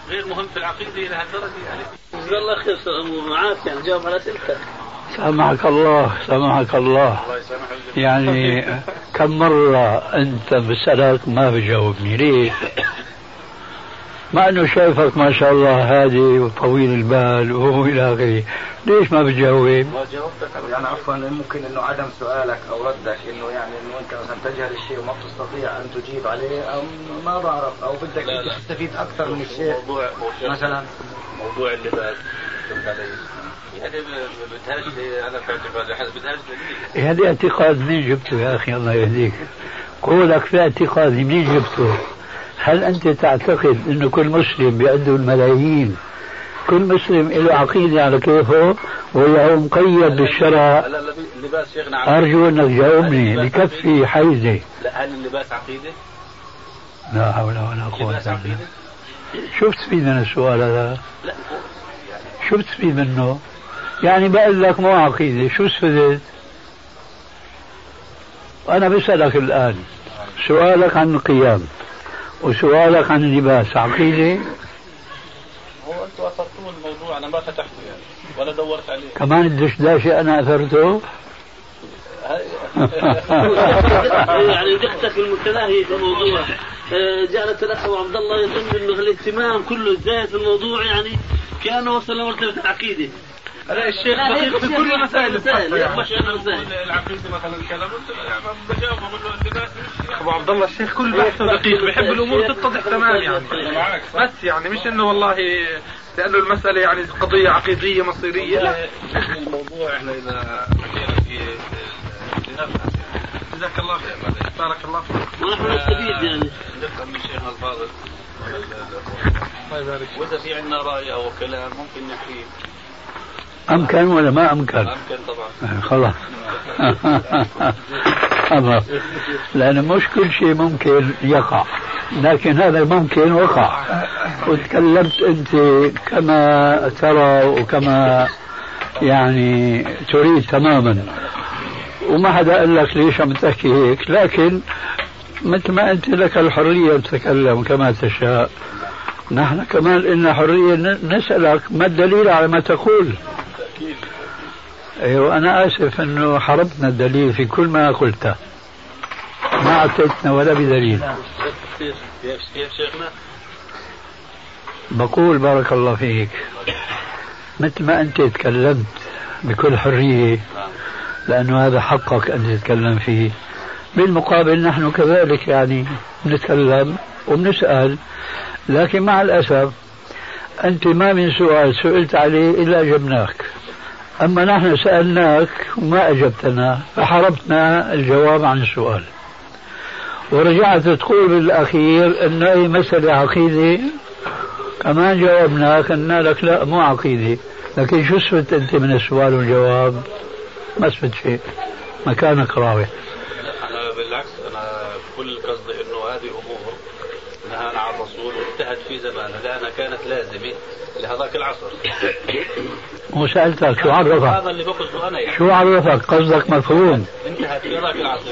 غير مهم في العقيدة إلى هالدرجه يعني. جزاك الله خير معاك يعني جاوب على اسئلتك سامحك الله سامحك الله. الله يعني كم مرة أنت بسألك ما بجاوبني؟ ليش؟ مع أنه شايفك ما شاء الله هادي وطويل البال وإلى آخره. ليش ما بتجاوب؟ ما جاوبتك. يعني عفوا ممكن إنه عدم سؤالك أو ردك إنه يعني إنه أنت مثلا تجهل الشيء وما بتستطيع أن تجيب عليه أو ما بعرف أو بدك انت. تستفيد أكثر من الشيء موضوع مثلا. موضوع اللباس؟ يعني بدهاش أنا في اعتقادي بدهاش دليل هذا اعتقاد منين جبته يا أخي؟ الله يهديك. قولك في اعتقاد منين جبته؟ هل أنت تعتقد أنه كل مسلم بيأدوا الملايين كل مسلم له عقيدة على كيفه ولا هو مقيد بالشرع عقيدة. أرجو أنك تجاوبني بكفي حيزة هل اللباس عقيدة؟ لا حول ولا قوة إلا بالله؟ شو بتستفيد من السؤال هذا؟ لا شو بتستفيد منه؟ يعني بقول لك مو عقيدة شو استفدت؟ أنا بسألك الآن سؤالك عن القيام وسؤالك عن اللباس عقيدة؟ هو أنتم أثرتوا الموضوع أنا ما فتحته يعني ولا دورت عليه. كمان الدشداشة أنا أثرته؟ يعني دقتك المتناهية في الموضوع. آه، جعلت الأخ ابو عبد الله يظن انه الاهتمام كله زايد في الموضوع يعني كأنه وصل لمرتبه العقيده لا الشيخ دقيق في كل مسائل مسائل، الفقه مش أنا مسائل العقيدة مثلا بقول له اللباس أبو عبد الله الشيخ كل بحثه دقيق. بيحب الأمور تتضح تمام يعني؟ بس يعني مش إنه والله لأنه المسألة يعني قضية عقيدية مصيرية لا. الموضوع إحنا إذا حكينا في جزاك الله خير بارك الله فيك. ونحن نستفيد يعني؟ نفهم من شيخنا الفاضل. الله يبارك. وإذا في عندنا رأي أو كلام ممكن نحكيه أمكن ولا ما أمكن؟ ممكن طبعا. خلاص. خلاص لأن مش كل شيء ممكن يقع. لكن هذا الممكن وقع. وتكلمت أنت كما ترى وكما يعني تريد تماما. وما حدا قال لك ليش عم تحكي هيك. لكن مثل ما أنت لك الحرية تتكلم كما تشاء. نحن كمان لنا حرية نسألك ما الدليل على ما تقول؟ أيوة أنا آسف أنه حرمتنا الدليل في كل ما قلته. ما أعطيتنا ولا بدليل؟ بقول بارك الله فيك مثل ما أنت تكلمت بكل حرية لأنه هذا حقك أن تتكلم فيه. بالمقابل نحن كذلك يعني نتكلم وبنسأل لكن مع الأسف أنت ما من سؤال سئلت عليه إلا أجبناك أما نحن سألناك وما أجبتنا فحرمتنا الجواب عن السؤال. ورجعت تقول بالأخير أن أي مسألة عقيدة كمان جاوبناك قلنا لك لا مو عقيدة. لكن شو استفدت أنت من السؤال والجواب؟ ما استفدت شيء. مكانك راوي. أنا بالعكس أنا كل قصدي أنه هذه أمور نهانا عن الرسول وانتهت في زمانه لأنها كانت لازمة لهذاك العصر. وسألتك شو عرفك؟ هذا اللي بقصده أنا يعني. شو عرفك؟ قصدك مفهوم. انتهت في ذاك العصر.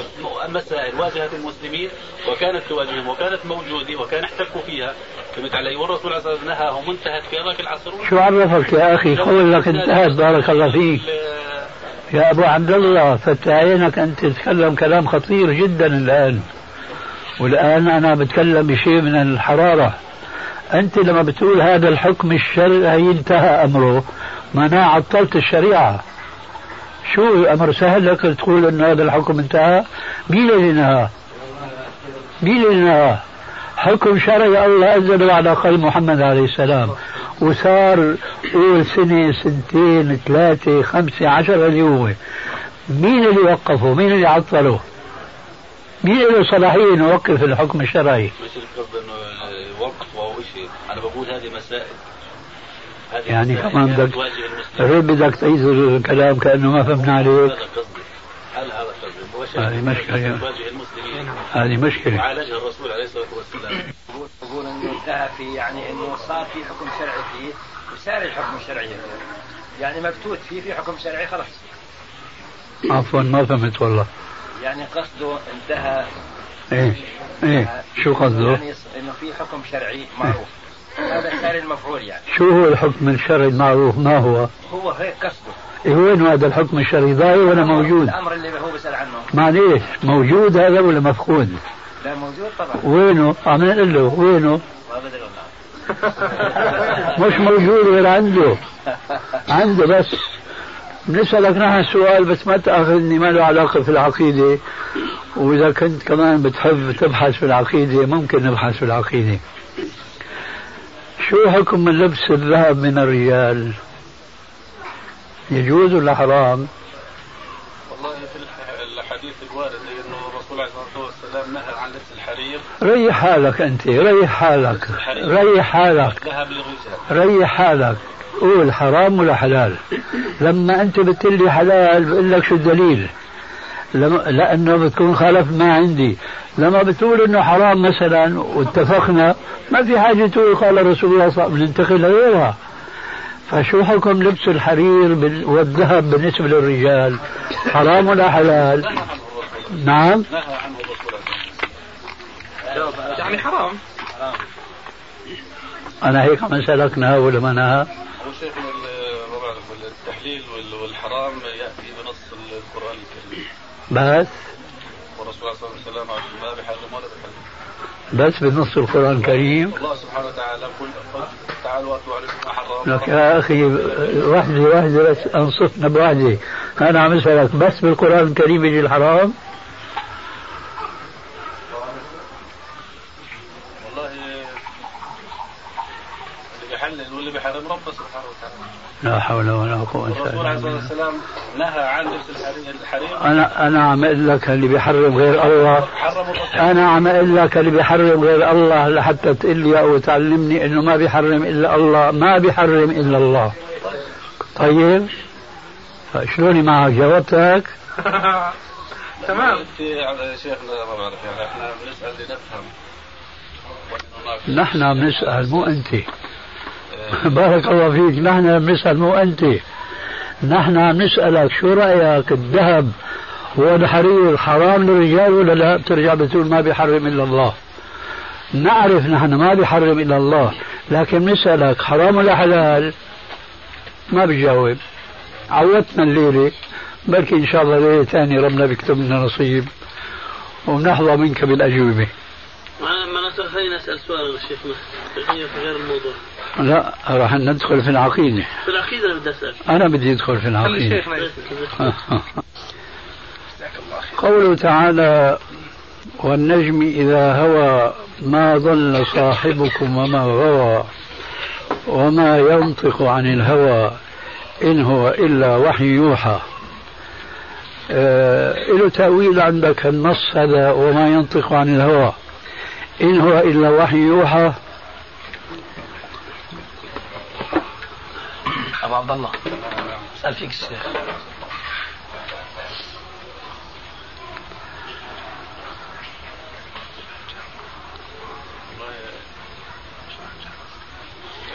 مسائل واجهت المسلمين وكانت تواجههم وكانت موجودة وكان احتكوا فيها. فهمت علي والرسول عليه الصلاة نهاهم وانتهت في ذاك العصر. شو عرفك يا أخي قول لك انتهت بارك الله فيك. يا أبو عبد الله فتح عينك أن تتكلم كلام خطير جدا الآن. والآن أنا بتكلم بشيء من الحرارة. أنت لما بتقول هذا الحكم الشرعي انتهى أمره معناه عطلت الشريعة. شو أمر سهل لك تقول أن هذا الحكم انتهى؟ مين اللي نهى مين اللي نهى حكم شرعي الله أنزله على قلب محمد عليه السلام. وصار قول سنة سنتين ثلاثة خمسة عشرة اللي هو مين اللي وقفه؟ مين اللي عطله؟ مين له صلاحية إنه يوقف الحكم الشرعي؟ مش القصد إنه وقف أو شيء، أنا بقول هذه مسائل. هذه يعني مسائل. كمان كانت بدك. رد بدك تعيد الكلام كأنه ما فهمنا عليك هذا قصدي. هل هذا قصدي. هذه مشكلة. تواجه المسلمين. هذه مشكلة. وعالجها الرسول عليه الصلاة والسلام. يقول إنه انتهى في يعني إنه صار في حكم شرعي فيه. وسار الحكم الشرعي. فيه. يعني مبتوت فيه في حكم شرعي خلاص. عفوا ما فهمت والله. يعني قصده انتهى إيه إيه شو قصده؟ يعني إنه في حكم شرعي معروف هذا صار المفعول يعني شو هو الحكم الشرعي المعروف ما هو؟ هو هيك قصده إيه وين هذا الحكم الشرعي ظاهر ولا موجود؟ الأمر اللي هو بيسال عنه معليش موجود هذا ولا مفقود؟ لا موجود طبعا وينه؟ عم نقول له وينه؟ مش موجود غير عنده عنده بس بنسألك نحن السؤال بس ما تأخذني ما له علاقة في العقيدة وإذا كنت كمان بتحب تبحث في العقيدة ممكن نبحث في العقيدة. شو حكم من لبس الذهب من الرجال يجوز ولا حرام؟ والله في الح- الحديث الوارد إنه الرسول عليه الصلاة والسلام نهى عن لبس الحرير. ريح حالك أنت ريح حالك ريح حالك. ريح حالك. قول حرام ولا حلال؟ لما أنت بتقول لي حلال بقول لك شو الدليل؟ لما لأنه بتكون خالف ما عندي. لما بتقول إنه حرام مثلا واتفقنا ما في حاجة تقول قال رسول الله صلى الله عليه وسلم ننتقل لغيرها. فشو حكم لبس الحرير والذهب بالنسبة للرجال؟ حرام ولا حلال؟ نعم. يعني حرام. أنا هيك عم اسالك نهى ولا ما نهى هو شيخنا ال- ما بعرف التحليل وال- والحرام يأتي بنص القرآن الكريم. بس؟ والرسول عليه الصلاه والسلام ما بيحرم ولا بيحلل بس بنص القرآن الكريم. الله سبحانه وتعالى قل تعالوا واتلوا عليكم ما حرم. لك يا أخي وحدة وحدة بس أنصفنا بوحدة أنا عم أسألك بس بالقرآن الكريم يجي الحرام والله اللي بيحرم ربه سبحانه وتعالى. لا حول ولا قوة إلا الرسول عليه بالله والسلام نهى عن لبس الحرير أنا أنا عم أقول لك اللي بيحرم غير الله. أنا عم أقول لك اللي بيحرم غير الله. لحتى تقول لي أو تعلمني إنه ما بيحرم إلا الله. ما بيحرم إلا الله. طيب. فشلوني معك جاوبتك تمام. انت شيخنا ما بعرف. يعني إحنا بنسأل لنفهم. نحن عم نسأل مو أنت. بارك الله فيك. نحن نسأل مو أنت. نحن نسألك شو رأيك؟ الذهب هو الحرير حرام للرجال ولا لا؟ بترجع بتقول ما بيحرم إلا الله. نعرف نحن ما بيحرم إلا الله لكن نسألك حرام ولا حلال؟ ما بيجاوب عودتنا الليلة. بلكي إن شاء الله ليلة ثانية ربنا بيكتب لنا نصيب. ونحظى منك بالأجوبة. ما خلينا نسأل سؤال في غير الموضوع. لا راح ندخل في العقيدة. في العقيدة أنا بدي أسأل. أنا بدي أدخل في العقيدة. قوله تعالى والنجم إذا هوى ما ضل صاحبكم وما غوى وما ينطق عن الهوى إن هو إلا وحي يوحى. آه له تأويل عندك النص هذا وما ينطق عن الهوى إن هو إلا وحي يوحى. أبو عبد الله. أسأل فيك الشيخ.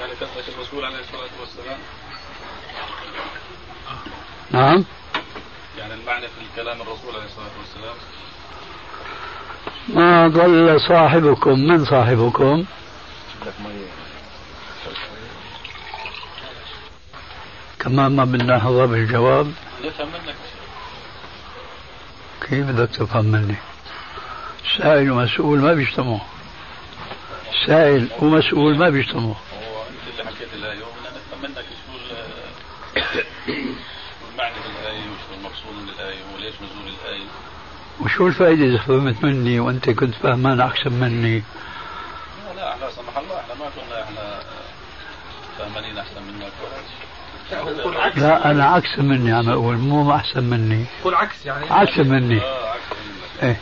يعني قصدك الرسول عليه الصلاة والسلام نعم. يعني المعنى في الكلام الرسول عليه الصلاة والسلام؟ ما ضل صاحبكم من صاحبكم؟ كمان ما بدنا نحظى بالجواب يفهم منك كيف بدك تفهم مني سائل ومسؤول ما بيجتمعوا سائل ومسؤول ما بيجتمعوا هو انت اللي حكيت الايه وبدنا نفهم منك شو المعنى بالايه وشو المقصود من الايه وليش نزول الايه وشو الفائدة إذا فهمت مني وأنت كنت فهمان أحسن مني لا لا لا سمح الله إحنا ما كنا إحنا فهمانين احسن منك ولا شيء لا أنا عكس مني عم أقول مو أحسن مني. يكون عكس يعني. عكس مني. آه عكس منك.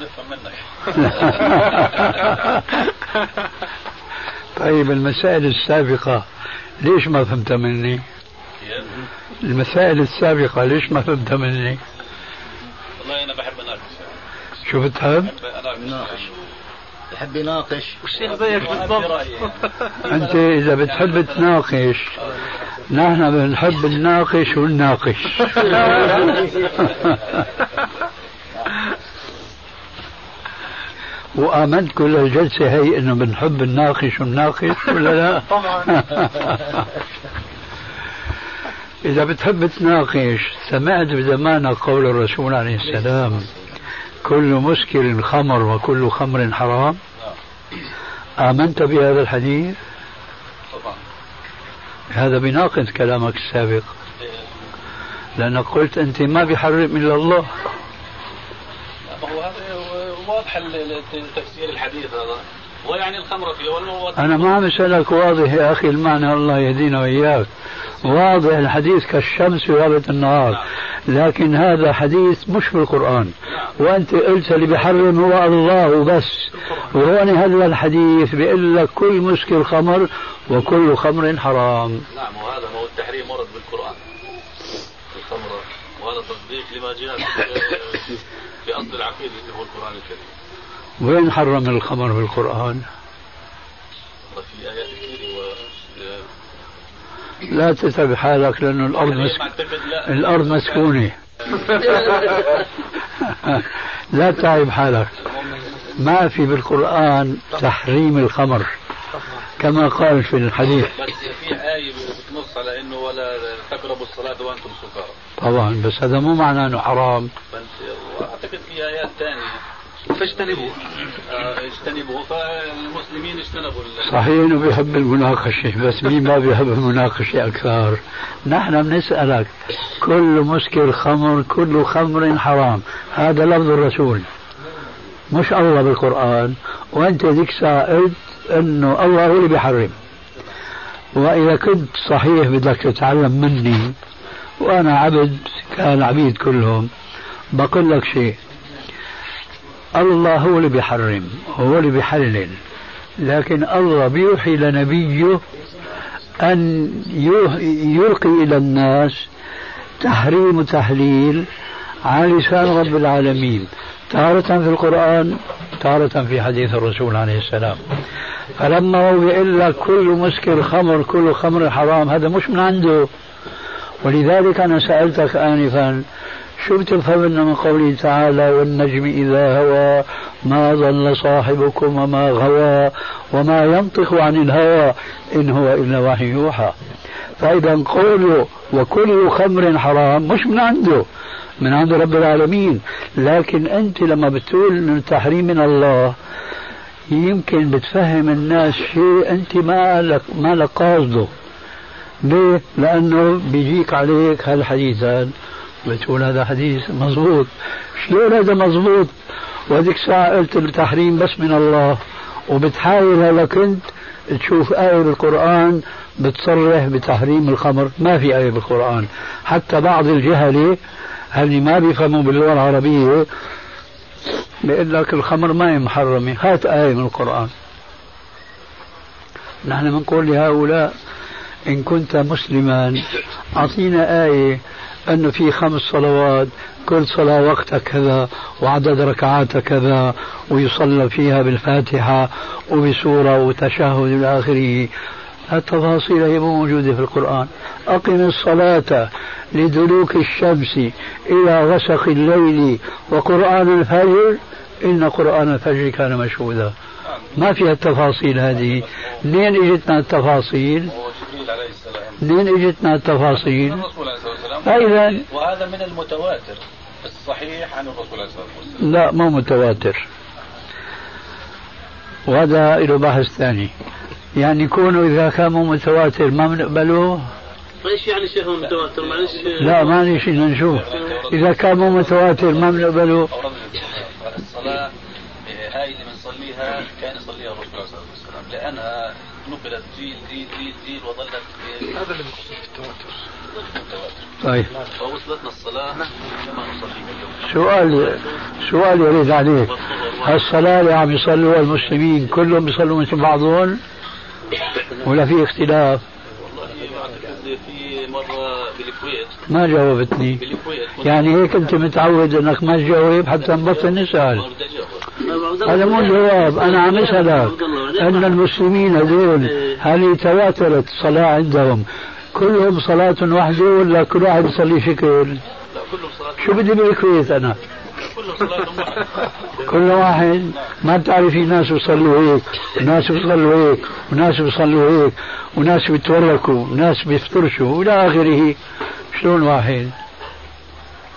نفهم منك. طيب المسائل السابقة ليش ما فهمت مني؟ المسائل السابقة ليش ما فهمت مني؟ والله أنا بحب اناقش شو بتحب؟ بحب اناقش يحب يناقش. والشيخ زيك بالضبط. أنت إذا بتحب تناقش نحن بنحب نناقش ونناقش وآمنت كل الجلسة هي إنه بنحب نناقش ونناقش ولا لا؟ طبعا. إذا بتحب تناقش سمعت بزمانك قول الرسول عليه السلام كل مسكر خمر وكل خمر حرام. آمنت بهذا الحديث؟ طبعا هذا بيناقض كلامك السابق. لأنك قلت أنت ما بيحرم إلا الله. هو هذا واضح تفسير الحديث هذا. ويعني الخمر فيه والمو أنا ما عم أسألك واضح يا أخي المعنى الله يهدينا وإياك. واضح الحديث كالشمس في غابة النهار. لكن هذا حديث مش في القرآن. وأنت قلت اللي بيحرم هو الله بس. وهون هذا الحديث بيقول لك كل مسكر خمر وكل خمر حرام. نعم وهذا ما هو التحريم ورد بالقرآن. الخمر وهذا تصديق لما جاء في- في أصل العقيدة اللي هو القرآن الكريم. وين حرم الخمر في القرآن؟ في آيات كثيرة لا تتعب حالك لأنه الأرض مسك... أعتقد الأرض مسكونة. لا تعب حالك. ما في بالقرآن تحريم الخمر. كما قال في الحديث. بس في آية بتنص على إنه ولا تقربوا الصلاة وأنتم سكارى طبعا بس هذا مو معناه أنه حرام. بس وأعتقد في آيات ثانية. فاجتنبوه. آه، اجتنبوا فالمسلمين اجتنبوا صحيح إنه بيحب المناقشة بس مين ما بيحب المناقشة أكثر؟ نحن بنسألك كل مسكر خمر كل خمر حرام. هذا لفظ الرسول. مش الله بالقرآن. وأنت ذيك قلت أنه الله هو اللي بيحرم. وإذا كنت صحيح بدك تتعلم مني وأنا عبد كان عبيد كلهم بقول لك شيء. الله هو اللي بيحرم هو اللي بيحلل. لكن الله بيوحي لنبيه أن يلقي إلى الناس تحريم وتحليل على لسان رب العالمين. تارة في القرآن تارة في حديث الرسول عليه السلام. فلما هو بيقول لك كل مسكر خمر كل خمر حرام هذا مش من عنده. ولذلك أنا سألتك آنفا شو بتفهمنا من قوله تعالى والنجم إذا هوى ما ضل صاحبكم وما غوى وما ينطق عن الهوى إن هو إلا وحي يوحى. فإذا قوله وكل خمر حرام مش من عنده من عند رب العالمين. لكن أنت لما بتقول أن التحريم من الله يمكن بتفهم الناس شيء أنت ما لك ما لك قاصده. ليه؟ لأنه بيجيك عليك هالحديث هذا بتقول هذا حديث مضبوط. شلون هذا مضبوط؟ وهذيك الساعة قلت التحريم بس من الله. وبتحاول هلا كنت تشوف آية بالقرآن بتصرح بتحريم الخمر. ما في آية بالقرآن. حتى بعض الجهلة اللي ما بيفهموا باللغة العربية بيقول لك الخمر ما هي محرمة. هات آية من القرآن. نحن بنقول لهؤلاء إن كنت مسلما أعطينا آية أنه في خمس صلوات كل صلاة وقتها كذا وعدد ركعاتها كذا ويصلى فيها بالفاتحة وبسورة وتشهد إلى آخره. التفاصيل هي موجودة في القرآن. أقم الصلاة لدلوك الشمس إلى غسق الليل وقرآن الفجر. إن قرآن الفجر كان مشهودا. ما فيها التفاصيل هذه. منين إجتنا التفاصيل؟ منين اجتنا التفاصيل. الرسول عليه الصلاه والسلام فإذا وهذا من المتواتر. الصحيح عن الرسول عليه الصلاة والسلام. لا مو متواتر. وهذا له بحث ثاني. يعني كونه إذا كان مو متواتر ما بنقبله إيش يعني شيخ متواتر؟ معلش. لا ما شيء نشوف إذا كان مو متواتر ما بنقبله هاي اللي بنصليها كان يصليها الرسول عليه الصلاة والسلام لأنها نقلت جيل جيل جيل جيل وظلت هذا اللي بخصوص التواتر. طيب. فوصلتنا الصلاة كما نصليها اليوم. سؤال سؤال يريد عليك الصلاة اللي عم يصلوها المسلمين كلهم بيصلوا مثل بعضهم؟ ولا في اختلاف؟ في مرة بالكويت. ما جاوبتني. بالكويت. يعني هيك أنت متعود إنك ما تجاوب حتى نبطل نسأل. هذا مو جواب أنا عم أسألك أن المسلمين هذول هل تواترت الصلاه عندهم؟ كلهم صلاة واحدة ولا كل واحد يصلي شكل؟ لا كلهم صلاة شو بدي بالكويت أنا؟ كلهم صلاة واحدة. كل واحد؟ ما بتعرفي ناس بيصلوا هيك وناس بيصلوا هيك وناس بيصلوا هيك وناس بيتوركوا وناس بيفترشوا والى آخره. شلون واحد؟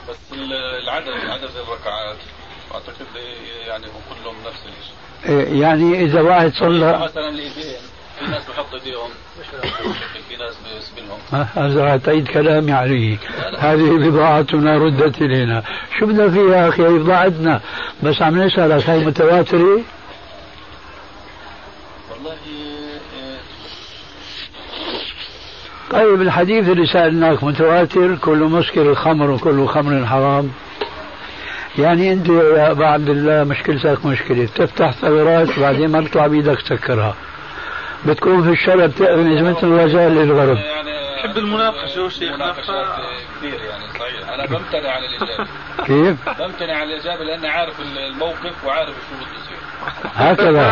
بس ال- العدد عدد الركعات اعتقد يعني هم كلهم نفس الشيء إيه، يعني إذا واحد صلى مثلا في ناس بحط إيديهم في ناس هذا تعيد كلامي عليه هذه بضاعتنا ردت إلينا. شو بدنا فيها يا أخي هي بضاعتنا بس عم نسألك هي متواترة؟ والله آه، طيب الحديث اللي سألناك متواتر كل مسكر الخمر وكل خمر حرام. يعني انت يا ابا عبد الله مشكلتك مشكلة. بتفتح ثغرات وبعدين ما بيطلع بايدك تسكرها. بتكون في الشارع بتغمز مثل الغزال للغرب. يعني يحب المناقشة والشيخ مناقشات كثير يعني صحيح. أنا بمتنع عن الإجابة. كيف؟ بمتنع عن الإجابة لأني عارف الموقف وعارف شو بده يصير. هكذا.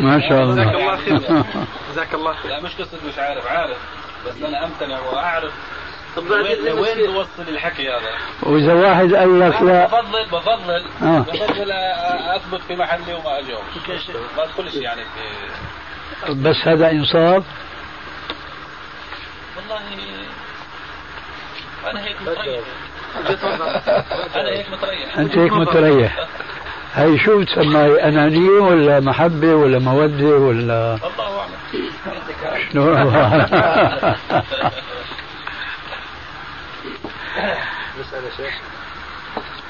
ما شاء جزاك الله الله خير. جزاك الله خير. لا مش قصة مش عارف عارف. بس أنا أمتنع وأعرف وين. بوصل الحكي هذا؟ وإذا واحد قال لك لا. بفضل بفضل. آه. بفضل أثبت في محلي وما أجاوب. ما ادخلش يعني في بس هذا إنصاف. والله أنا هيك متريح. أنا هيك متريح. أنت هيك متريح. هي شو بتسمى؟ أنانية ولا محبة ولا مودة ولا الله أعلم. شنو؟ نسأل يا شيخ.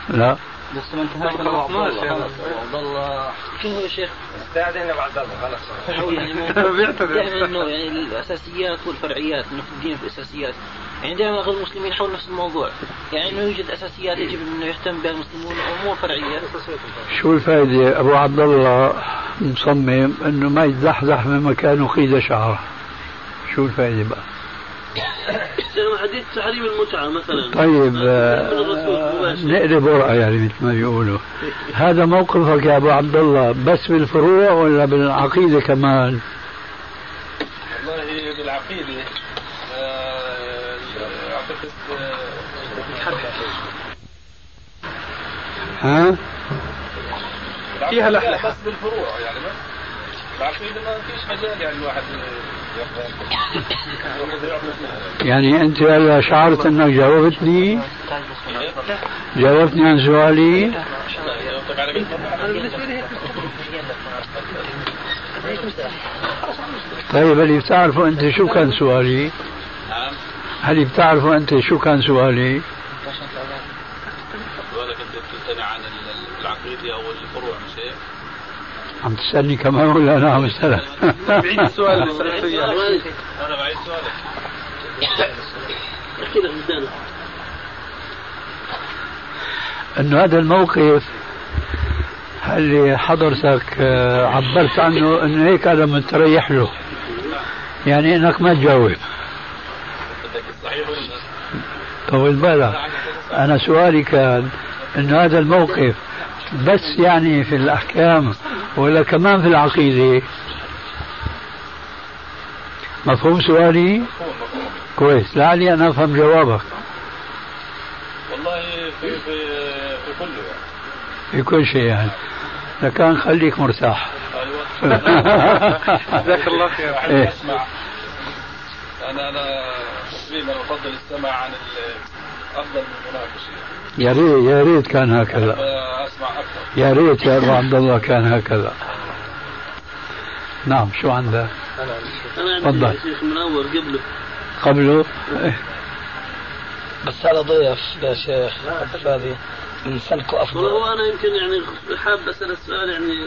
لا. لسه ما انتهى. خلصناش يا عبد الله. شنو هو يا شيخ؟ استعدنا بعد الله يعني بيعتذر. دائما إنه يعني الأساسيات والفرعيات إنه في الدين في الأساسيات. يعني دائما أغلب المسلمين حول نفس الموضوع. يعني إنه يوجد أساسيات يجب إنه يهتم بها المسلمون وامور فرعية. شو الفائدة أبو عبد الله؟ مصمم إنه ما يتزحزح من مكانه قيد شعره. شو الفائدة بقى؟ حديث تحريم المتعة مثلا. طيب آه، نقلب ورقة يعني مثل ما بيقولوا. هذا موقفك يا أبو عبد الله بس بالفروع ولا بالعقيدة كمان؟ والله بالعقيدة. أعتقد ها؟ فيها لحلحة بس بالفروع يعني بس العقيدة ما فيش مجال يعني الواحد يعني أنت هلا شعرت أنك جاوبتني جاوبتني عن سؤالي طيب هل بتعرفوا أنت شو كان سؤالي؟ نعم هل بتعرفوا أنت شو كان سؤالي؟ سؤالك انت بتمتنع عن العقيده أو الفروع مش هيك؟ عم تسألني كمان ولا أنا عم أسألك؟ بعيد السؤال أنا بعيد سؤالك احكي لك إنه هذا الموقف اللي حضرتك آه، عبرت عنه انه هيك أنا متريح له؟ يعني إنك ما تجاوب. طول بالك. أنا سؤالي كان إنه هذا الموقف بس يعني في الأحكام ولا كمان في العقيدة؟ مفهوم سؤالي؟ كويس لعلي أنا أفهم جوابك. والله في في في كله يعني في كل شيء يعني. لكان خليك مرتاح. أيوه. جزاك الله خير. إيه. أسمع. أنا أنا تقريبا أفضل السماع عن أفضل من المناقشه يا ريت يا ريت كان هكذا. أسمع أكثر. يا ريت يا أبو عبد الله كان هكذا. نعم شو عندك؟ أنا تفضل. عندي شيخ منور قبله. قبله؟ إيه. بس هذا ضيف يا شيخ. عبد والله أفضل. هو أنا يمكن يعني حاب أسأل السؤال يعني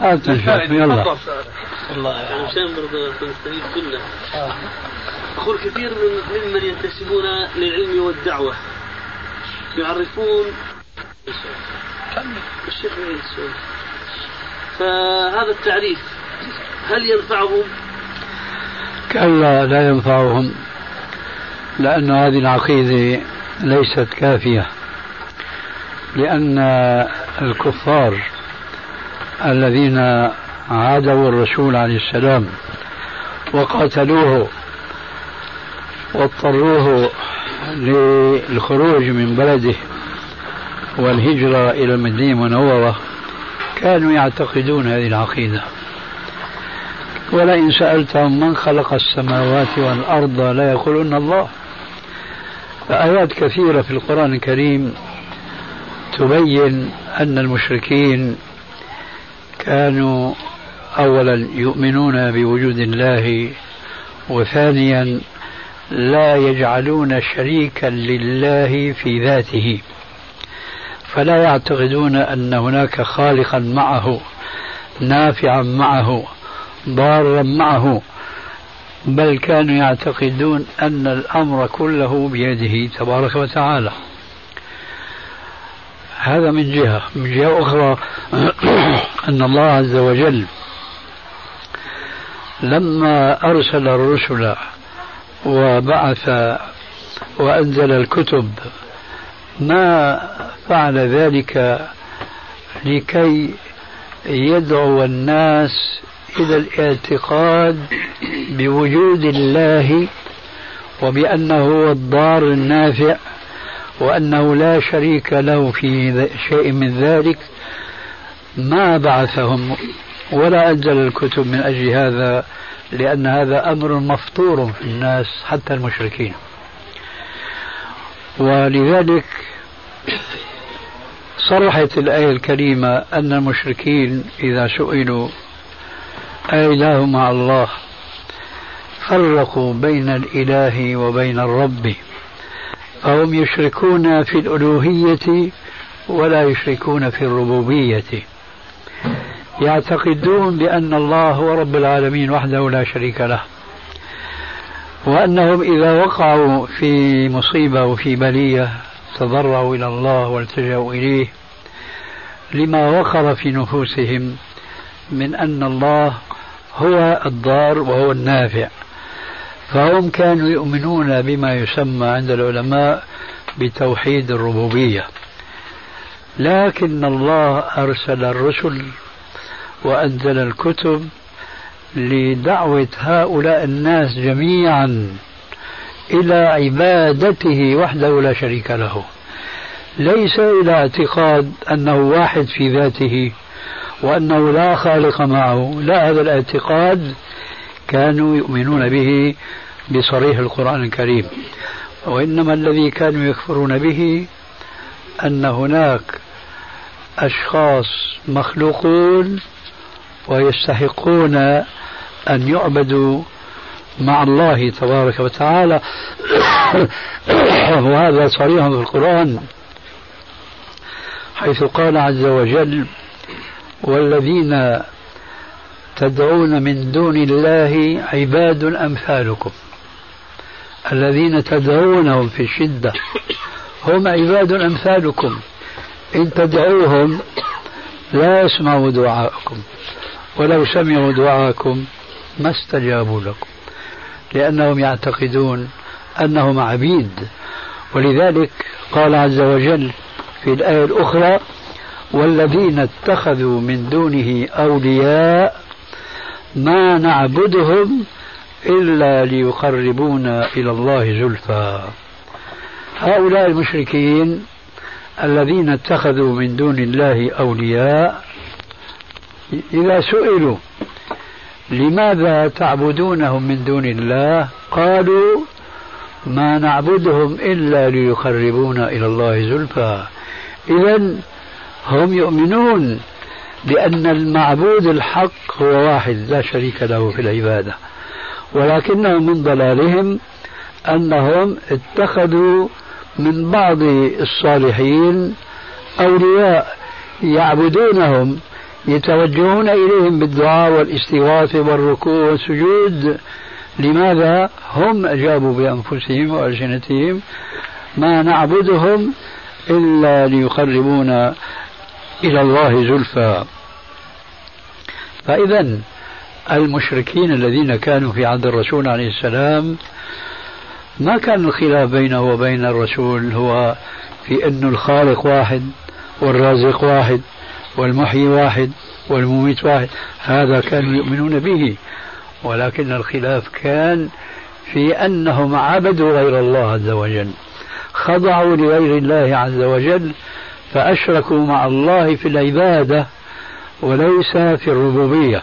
هات يلا. والله يعني يا مشان برضه نستفيد كلنا يقول كثير من ممن ينتسبون للعلم والدعوة. يعرفون الشيخ بعيد السؤال؟ فهذا التعريف هل ينفعهم؟ كلا لا ينفعهم لأن هذه العقيدة ليست كافية لأن الكفار الذين عادوا الرسول عليه السلام وقاتلوه واضطروه للخروج من بلده والهجرة إلى المدينة المنورة كانوا يعتقدون هذه العقيدة. ولئن سألتهم من خلق السماوات والأرض لا يقولون الله. فآيات كثيرة في القرآن الكريم تبين أن المشركين كانوا أولا يؤمنون بوجود الله وثانيا لا يجعلون شريكا لله في ذاته. فلا يعتقدون أن هناك خالقا معه نافعا معه ضارا معه. بل كانوا يعتقدون أن الأمر كله بيده تبارك وتعالى. هذا من جهة. من جهة أخرى أن الله عز وجل لما أرسل الرسل وبعث وأنزل الكتب ما فعل ذلك لكي يدعو الناس إلى الاعتقاد بوجود الله وبأنه هو الضار النافع وأنه لا شريك له في شيء من ذلك ما بعثهم ولا أنزل الكتب من أجل هذا لأن هذا أمر مفطور في الناس حتى المشركين. ولذلك صرحت الآية الكريمة أن المشركين إذا سئلوا أإله مع الله فرقوا بين الإله وبين الرب. فهم يشركون في الألوهية ولا يشركون في الربوبية. يعتقدون بأن الله هو رب العالمين وحده لا شريك له وأنهم إذا وقعوا في مصيبة وفي بلية تضرعوا إلى الله والتجأوا إليه لما وقر في نفوسهم من أن الله هو الضار وهو النافع. فهم كانوا يؤمنون بما يسمى عند العلماء بتوحيد الربوبية. لكن الله أرسل الرسل وأنزل الكتب لدعوة هؤلاء الناس جميعا إلى عبادته وحده لا شريك له. ليس إلى اعتقاد أنه واحد في ذاته وأنه لا خالق معه. لا هذا الاعتقاد كانوا يؤمنون به بصريح القرآن الكريم. وإنما الذي كانوا يكفرون به أن هناك أشخاص مخلوقون ويستحقون أن يعبدوا مع الله تبارك وتعالى. وهذا صريح في القرآن حيث قال عز وجل والذين تدعون من دون الله عباد أمثالكم. الذين تدعونهم في الشدة هم عباد أمثالكم. إن تدعوهم لا يسمعوا دعاءكم ولو سمعوا دعاءكم ما استجابوا لكم لأنهم يعتقدون أنهم عبيد. ولذلك قال عز وجل في الآية الأخرى والذين اتخذوا من دونه أولياء ما نعبدهم إلا ليقربونا إلى الله زلفى. هؤلاء المشركين الذين اتخذوا من دون الله أولياء إذا سئلوا لماذا تعبدونهم من دون الله قالوا ما نعبدهم إلا ليقربونا إلى الله زلفى. إذا هم يؤمنون بأن المعبود الحق هو واحد لا شريك له في العبادة. ولكنهم من ضلالهم أنهم اتخذوا من بعض الصالحين أولياء يعبدونهم يتوجهون إليهم بالدعاء والاستغاثة والركوع والسجود. لماذا؟ هم أجابوا بأنفسهم وألسنتهم ما نعبدهم إلا ليقربونا إلى الله زلفى. فإذا المشركين الذين كانوا في عهد الرسول عليه السلام ما كان الخلاف بينه وبين الرسول هو في أن الخالق واحد والرازق واحد والمحيي واحد والمميت واحد هذا كانوا يؤمنون به. ولكن الخلاف كان في أنهم عبدوا غير الله عز وجل خضعوا لغير الله عز وجل فأشركوا مع الله في العبادة وليس في الربوبية.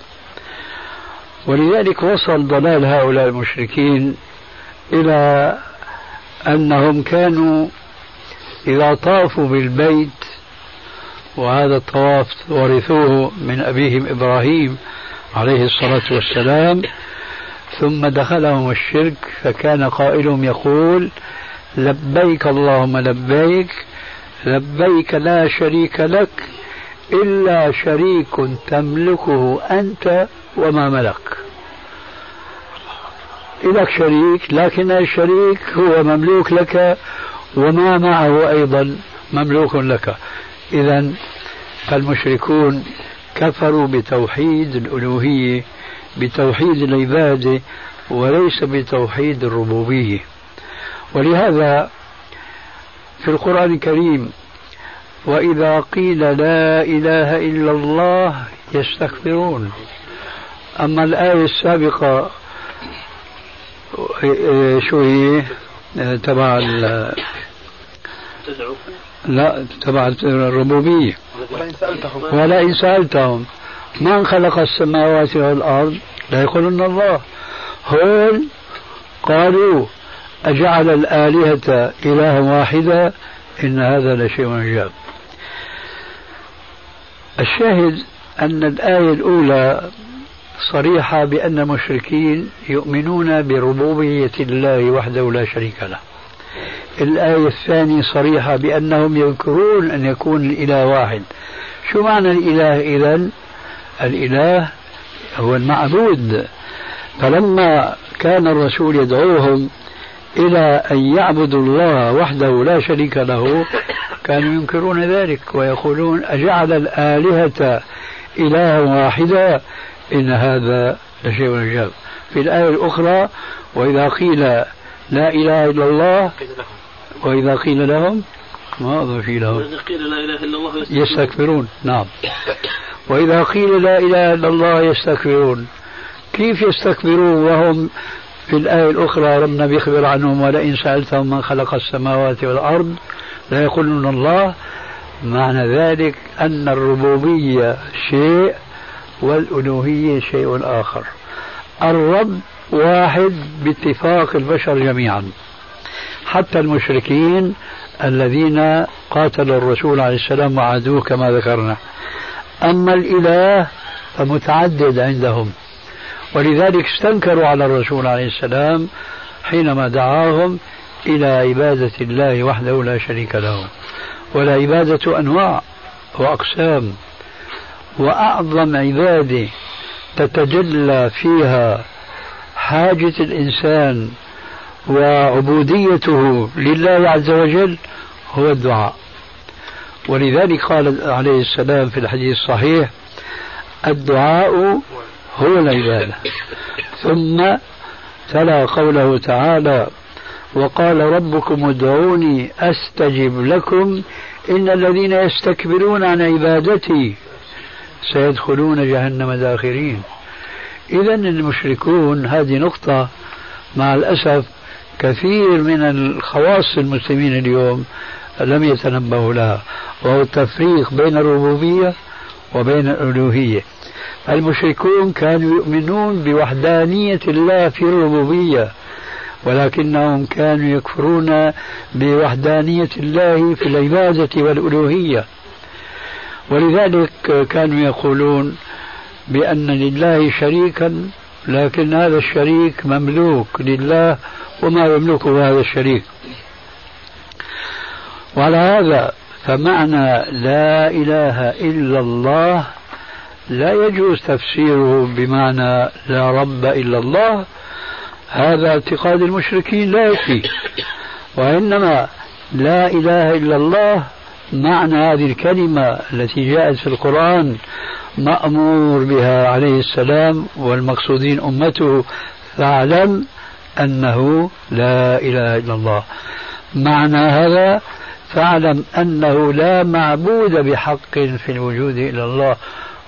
ولذلك وصل ضلال هؤلاء المشركين إلى أنهم كانوا إذا طافوا بالبيت وهذا الطواف ورثوه من أبيهم إبراهيم عليه الصلاة والسلام ثم دخلهم الشرك فكان قائلهم يقول لبيك اللهم لبيك لبيك لا شريك لك إلا شريك تملكه أنت وما ملك. لك شريك لكن الشريك هو مملوك لك وما معه أيضا مملوك لك. إذا فالمشركون كفروا بتوحيد الألوهية بتوحيد العبادة وليس بتوحيد الربوبية. ولهذا في القرآن الكريم وإذا قيل لا إله إلا الله يستكبرون. أما الآية السابقة شو هي؟ تبع لا تبع الربوبية. ولئن سألتهم سألتهم من خلق السماوات والأرض؟ لا يقولون الله. هون قالوا أجعل الآلهة إلها واحدا إن هذا لشيء عجاب الشاهد أن الآية الأولى صريحة بأن المشركين يؤمنون بربوبية الله وحده لا شريك له. الآية الثانية صريحة بأنهم يذكرون أن يكون الإله واحد. شو معنى الإله إذا الإله هو المعبود. فلما كان الرسول يدعوهم إلى أن يعبدوا الله وحده لا شريك له كانوا ينكرون ذلك ويقولون أجعل الآلهة إلها واحدا إن هذا لشيء عجاب. في الآية الأخرى وإذا قيل لا إله إلا الله وإذا قيل لهم ما أظن في لهم؟ وإذا قيل لا إله إلا الله يستكبرون نعم. وإذا قيل لا إله إلا الله يستكبرون. كيف يستكبرون وهم؟ في الآية الأخرى ربنا بيخبر عنهم ولئن سألتهم من خلق السماوات والأرض لا يقولون الله معنى ذلك أن الربوبية شيء والألوهية شيء آخر. الرب واحد باتفاق البشر جميعا حتى المشركين الذين قاتلوا الرسول عليه السلام وعادوه كما ذكرنا. أما الإله فمتعدد عندهم ولذلك استنكروا على الرسول عليه السلام حينما دعاهم إلى عبادة الله وحده لا شريك له. والعبادة أنواع وأقسام وأعظم عبادة تتجلى فيها حاجة الإنسان وعبوديته لله عز وجل هو الدعاء. ولذلك قال عليه السلام في الحديث الصحيح الدعاء هو العبادة. ثم تلا قوله تعالى وقال ربكم ادعوني أستجب لكم إن الذين يستكبرون عن عبادتي سيدخلون جهنم داخرين. اذا المشركون هذه نقطة مع الأسف كثير من الخواص المسلمين اليوم لم يتنبهوا لها وهو التفريق بين الربوبية وبين الألوهية. المشركون كانوا يؤمنون بوحدانية الله في الربوبية. ولكنهم كانوا يكفرون بوحدانية الله في العبادة والألوهية. ولذلك كانوا يقولون بأن لله شريكا لكن هذا الشريك مملوك لله وما يملكه هذا الشريك. وعلى هذا فمعنى لا إله إلا الله لا يجوز تفسيره بمعنى لا رب إلا الله هذا اعتقاد المشركين لا يكفي. وإنما لا إله إلا الله معنى هذه الكلمة التي جاءت في القرآن مأمور بها عليه السلام والمقصودين أمته فاعلم أنه لا إله إلا الله. معنى هذا فاعلم أنه لا معبود بحق في الوجود إلا الله.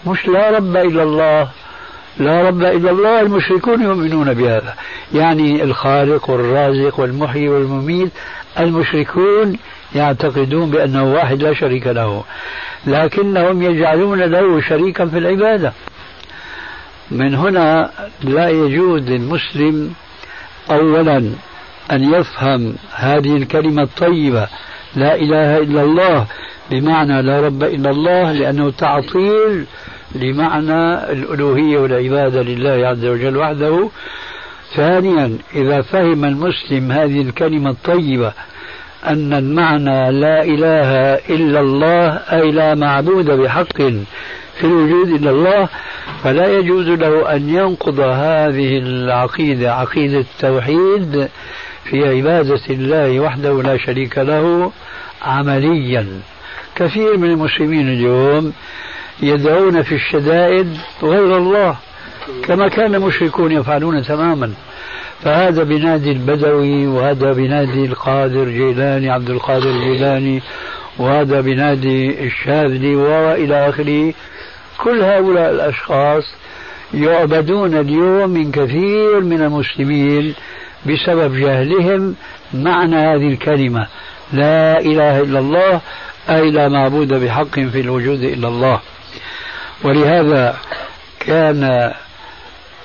مش لا رب إلا الله لا رب إلا الله المشركون يؤمنون بهذا. يعني الخالق والرازق والمحيي والمميت المشركون يعتقدون بأنه واحد لا شريك له. لكنهم يجعلون له شريكا في العبادة. من هنا لا يجوز للمسلم أولا أن يفهم هذه الكلمة الطيبة لا إله إلا الله بمعنى لا رب إلا الله لأنه تعطيل لمعنى الألوهية والعبادة لله عز وجل وحده. ثانيا إذا فهم المسلم هذه الكلمة الطيبة أن المعنى لا إله إلا الله أي لا معبود بحق في الوجود إلا الله فلا يجوز له أن ينقض هذه العقيدة عقيدة التوحيد في عبادة الله وحده لا شريك له عمليا. كثير من المسلمين اليوم يدعون في الشدائد غير الله كما كان المشركون يفعلون تماما. فهذا بنادي البدوي وهذا بنادي القادر جيلاني عبد القادر جيلاني وهذا بنادي الشاذلي وإلى آخره. كل هؤلاء الأشخاص يعبدون اليوم من كثير من المسلمين بسبب جهلهم معنى هذه الكلمة لا إله إلا الله أي لا معبود بحق في الوجود إلا الله. ولهذا كان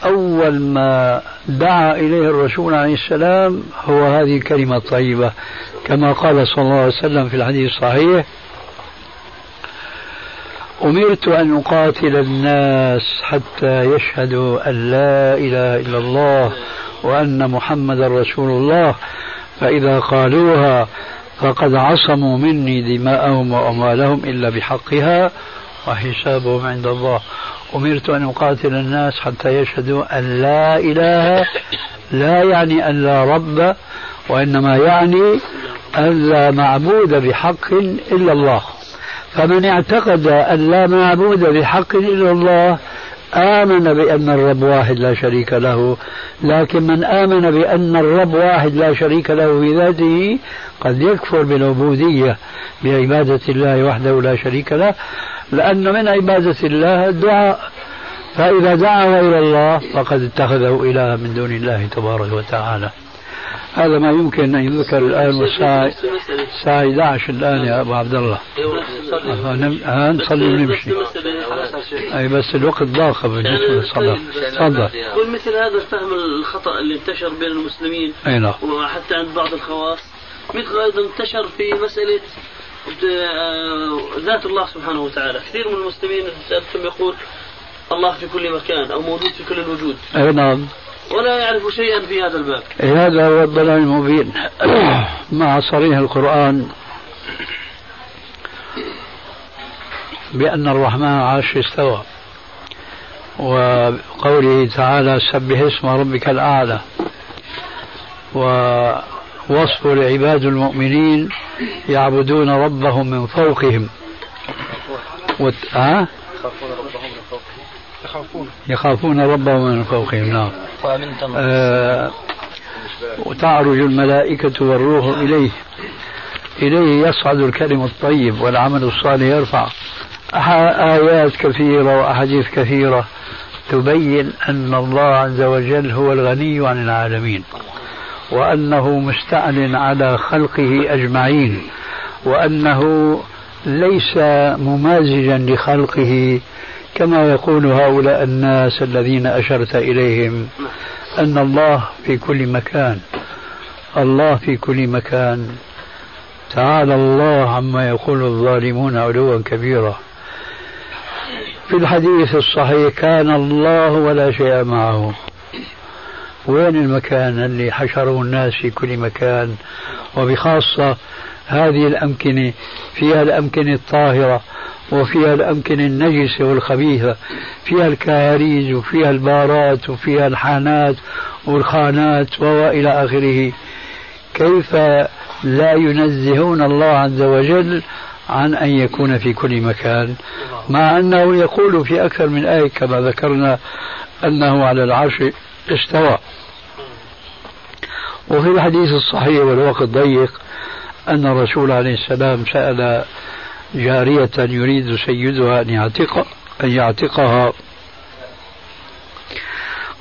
أول ما دعا إليه الرسول عليه السلام هو هذه الكلمة الطيبة. كما قال صلى الله عليه وسلم في الحديث الصحيح أمرت أن أقاتل الناس حتى يشهدوا أن لا إله إلا الله وأن محمدا رسول الله. فإذا قالوها فقد عصموا مني دماءهم وأموالهم إلا بحقها. وحسابهم عند الله. أمرت أن أقاتل الناس حتى يشهدوا أن لا إله لا يعني أن لا رب وإنما يعني أن لا معبود بحق إلا الله. فمن اعتقد أن لا معبود بحق إلا الله آمن بأن الرب واحد لا شريك له. لكن من آمن بأن الرب واحد لا شريك له في ذاته قد يكفر بالعبودية بعبادة الله وحده لا شريك له. لأن من عبادة الله الدعاء. فإذا دعا غير الله فقد اتخذه إلها من دون الله تبارك وتعالى. هذا ما يمكن أن يذكر الآن والساعة الساعة 11 الآن يا أبو عبد الله. ها نصلي ونمشي أي بس الوقت ضاق بالنسبة للصلاة تفضل. قل مثل هذا الفهم الخطأ اللي انتشر بين المسلمين. أي نعم. وحتى عند بعض الخواص. مثل أيضا انتشر في مسألة ذات الله سبحانه وتعالى. كثير من المسلمين سألتم يقول الله في كل مكان أو موجود في كل الوجود. أي نعم. ولا يعرف شيئا في هذا الباب. هذا هو الضلال المبين. مع صريح القرآن بأن الرحمن عاش استوى. وقوله تعالى سبح اسم ربك الأعلى. ووصف لعباد المؤمنين يعبدون ربهم من فوقهم. وت... ها؟ يخافون يخافون ربهم من فوقهم نعم. آه وتعرج الملائكة والروح إليه. إليه يصعد الكلم الطيب والعمل الصالح يرفع آيات كثيرة وأحاديث كثيرة تبين أن الله عز وجل هو الغني عن العالمين. وأنه مستعل على خلقه أجمعين وأنه ليس ممازجا لخلقه كما يقول هؤلاء الناس الذين أشرت إليهم أن الله في كل مكان الله في كل مكان. تعالى الله عما يقول الظالمون علوا كبيرا. في الحديث الصحيح كان الله ولا شيء معه. وين المكان اللي حشره الناس في كل مكان؟ وبخاصة هذه الأمكنة فيها الأمكنة الطاهرة وفيها الأمكنة النجسة والخبيثة فيها الكهاريز وفيها البارات وفيها الحانات والخانات وإلى آخره. كيف لا ينزهون الله عز وجل عن أن يكون في كل مكان؟ مع أنه يقول في أكثر من آية كما ذكرنا أنه على العرش استوى. وفي الحديث الصحيح والوقت ضيق أن الرسول عليه السلام سأل جارية يريد سيدها أن يعتق أن يعتقها.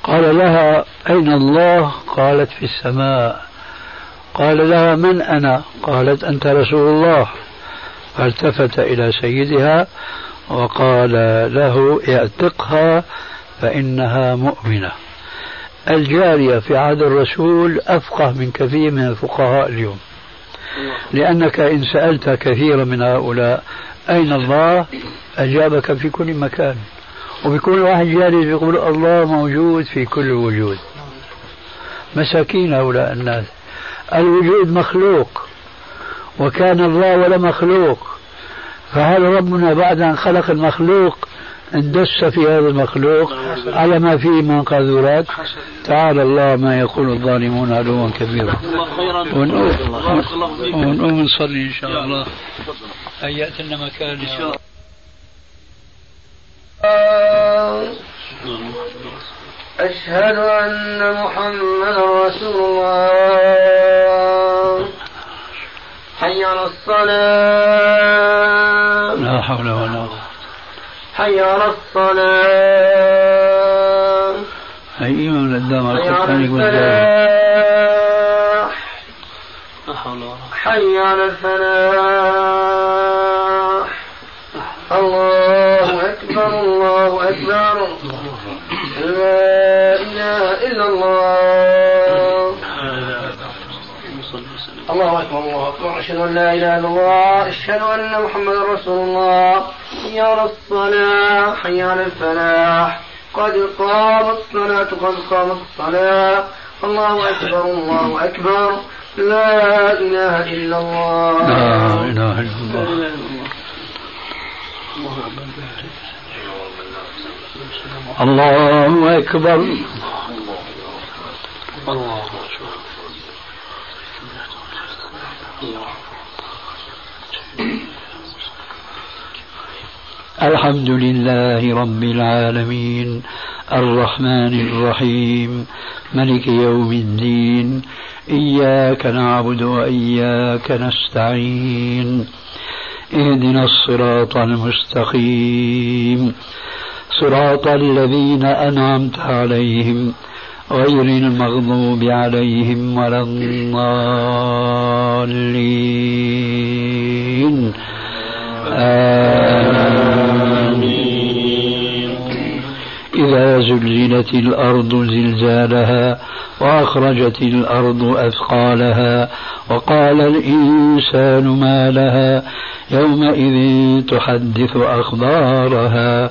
قال لها أين الله؟ قالت في السماء. قال لها من أنا؟ قالت أنت رسول الله. فالتفت إلى سيدها وقال له اعتقها فإنها مؤمنة. الجارية في عهد الرسول أفقه من كثير من الفقهاء اليوم. لأنك إن سألت كثيرا من هؤلاء أين الله؟ أجابك في كل مكان. وبكل واحد جالس يقول الله موجود في كل وجود. مساكين هؤلاء الناس. الوجود مخلوق وكان الله ولا مخلوق. فهل ربنا بعد أن خلق المخلوق اندس في هذا المخلوق على ما فيه من قاذورات تعالى الله ما يقول الظالمون علوا كبيرا. ونقوم نصلي إن شاء الله. هيأت لنا مكان. ان شاء أشهد أن محمدا رسول الله. حي على الصلاة. لا حول ولا قوة حي على الصلاة. من الدم حي على الفلاح حي على الفلاح. الله أكبر الله أكبر. لا إله إلا الله. الله أكبر الله أكبر. أشهد أن لا إله إلا الله أشهد أن محمدا رسول الله. حي على الصلاة حي على الفلاح. قد قامت الصلاة قد قامت الصلاة. الله أكبر الله أكبر. لا إله إلا الله. لا إله إلا الله. الله أكبر. الله الحمد لله رب العالمين الرحمن الرحيم ملك يوم الدين إياك نعبد وإياك نستعين اهدنا الصراط المستقيم صراط الذين أنعمت عليهم غير المغضوب عليهم ولا الضالين. آمين. إذا زلزلت الأرض زلزالها وأخرجت الأرض أثقالها وقال الإنسان ما لها يومئذ تحدث أخبارها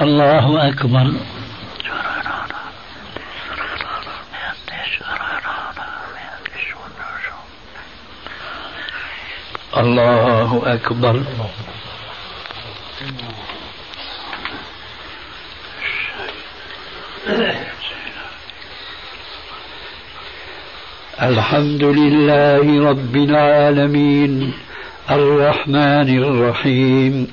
الله أكبر. الله أكبر. الحمد لله رب العالمين. الرحمن الرحيم.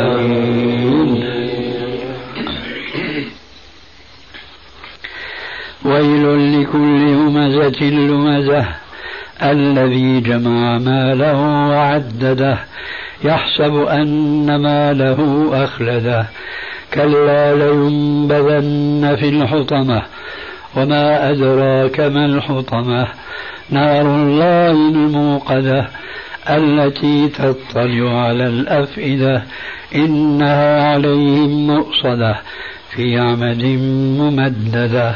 ويل لكل همزة لمزة. الذي جمع ماله وعدده يحسب أن ماله أخلده. كلا لينبذن في الحطمة وما أدراك ما الحطمة. نار الله الموقدة التي تطلع على الأفئدة. إنها عليهم مؤصدة في عمد ممددة.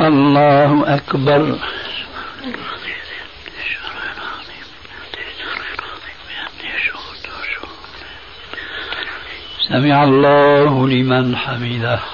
الله أكبر. سمع الله لمن حمده.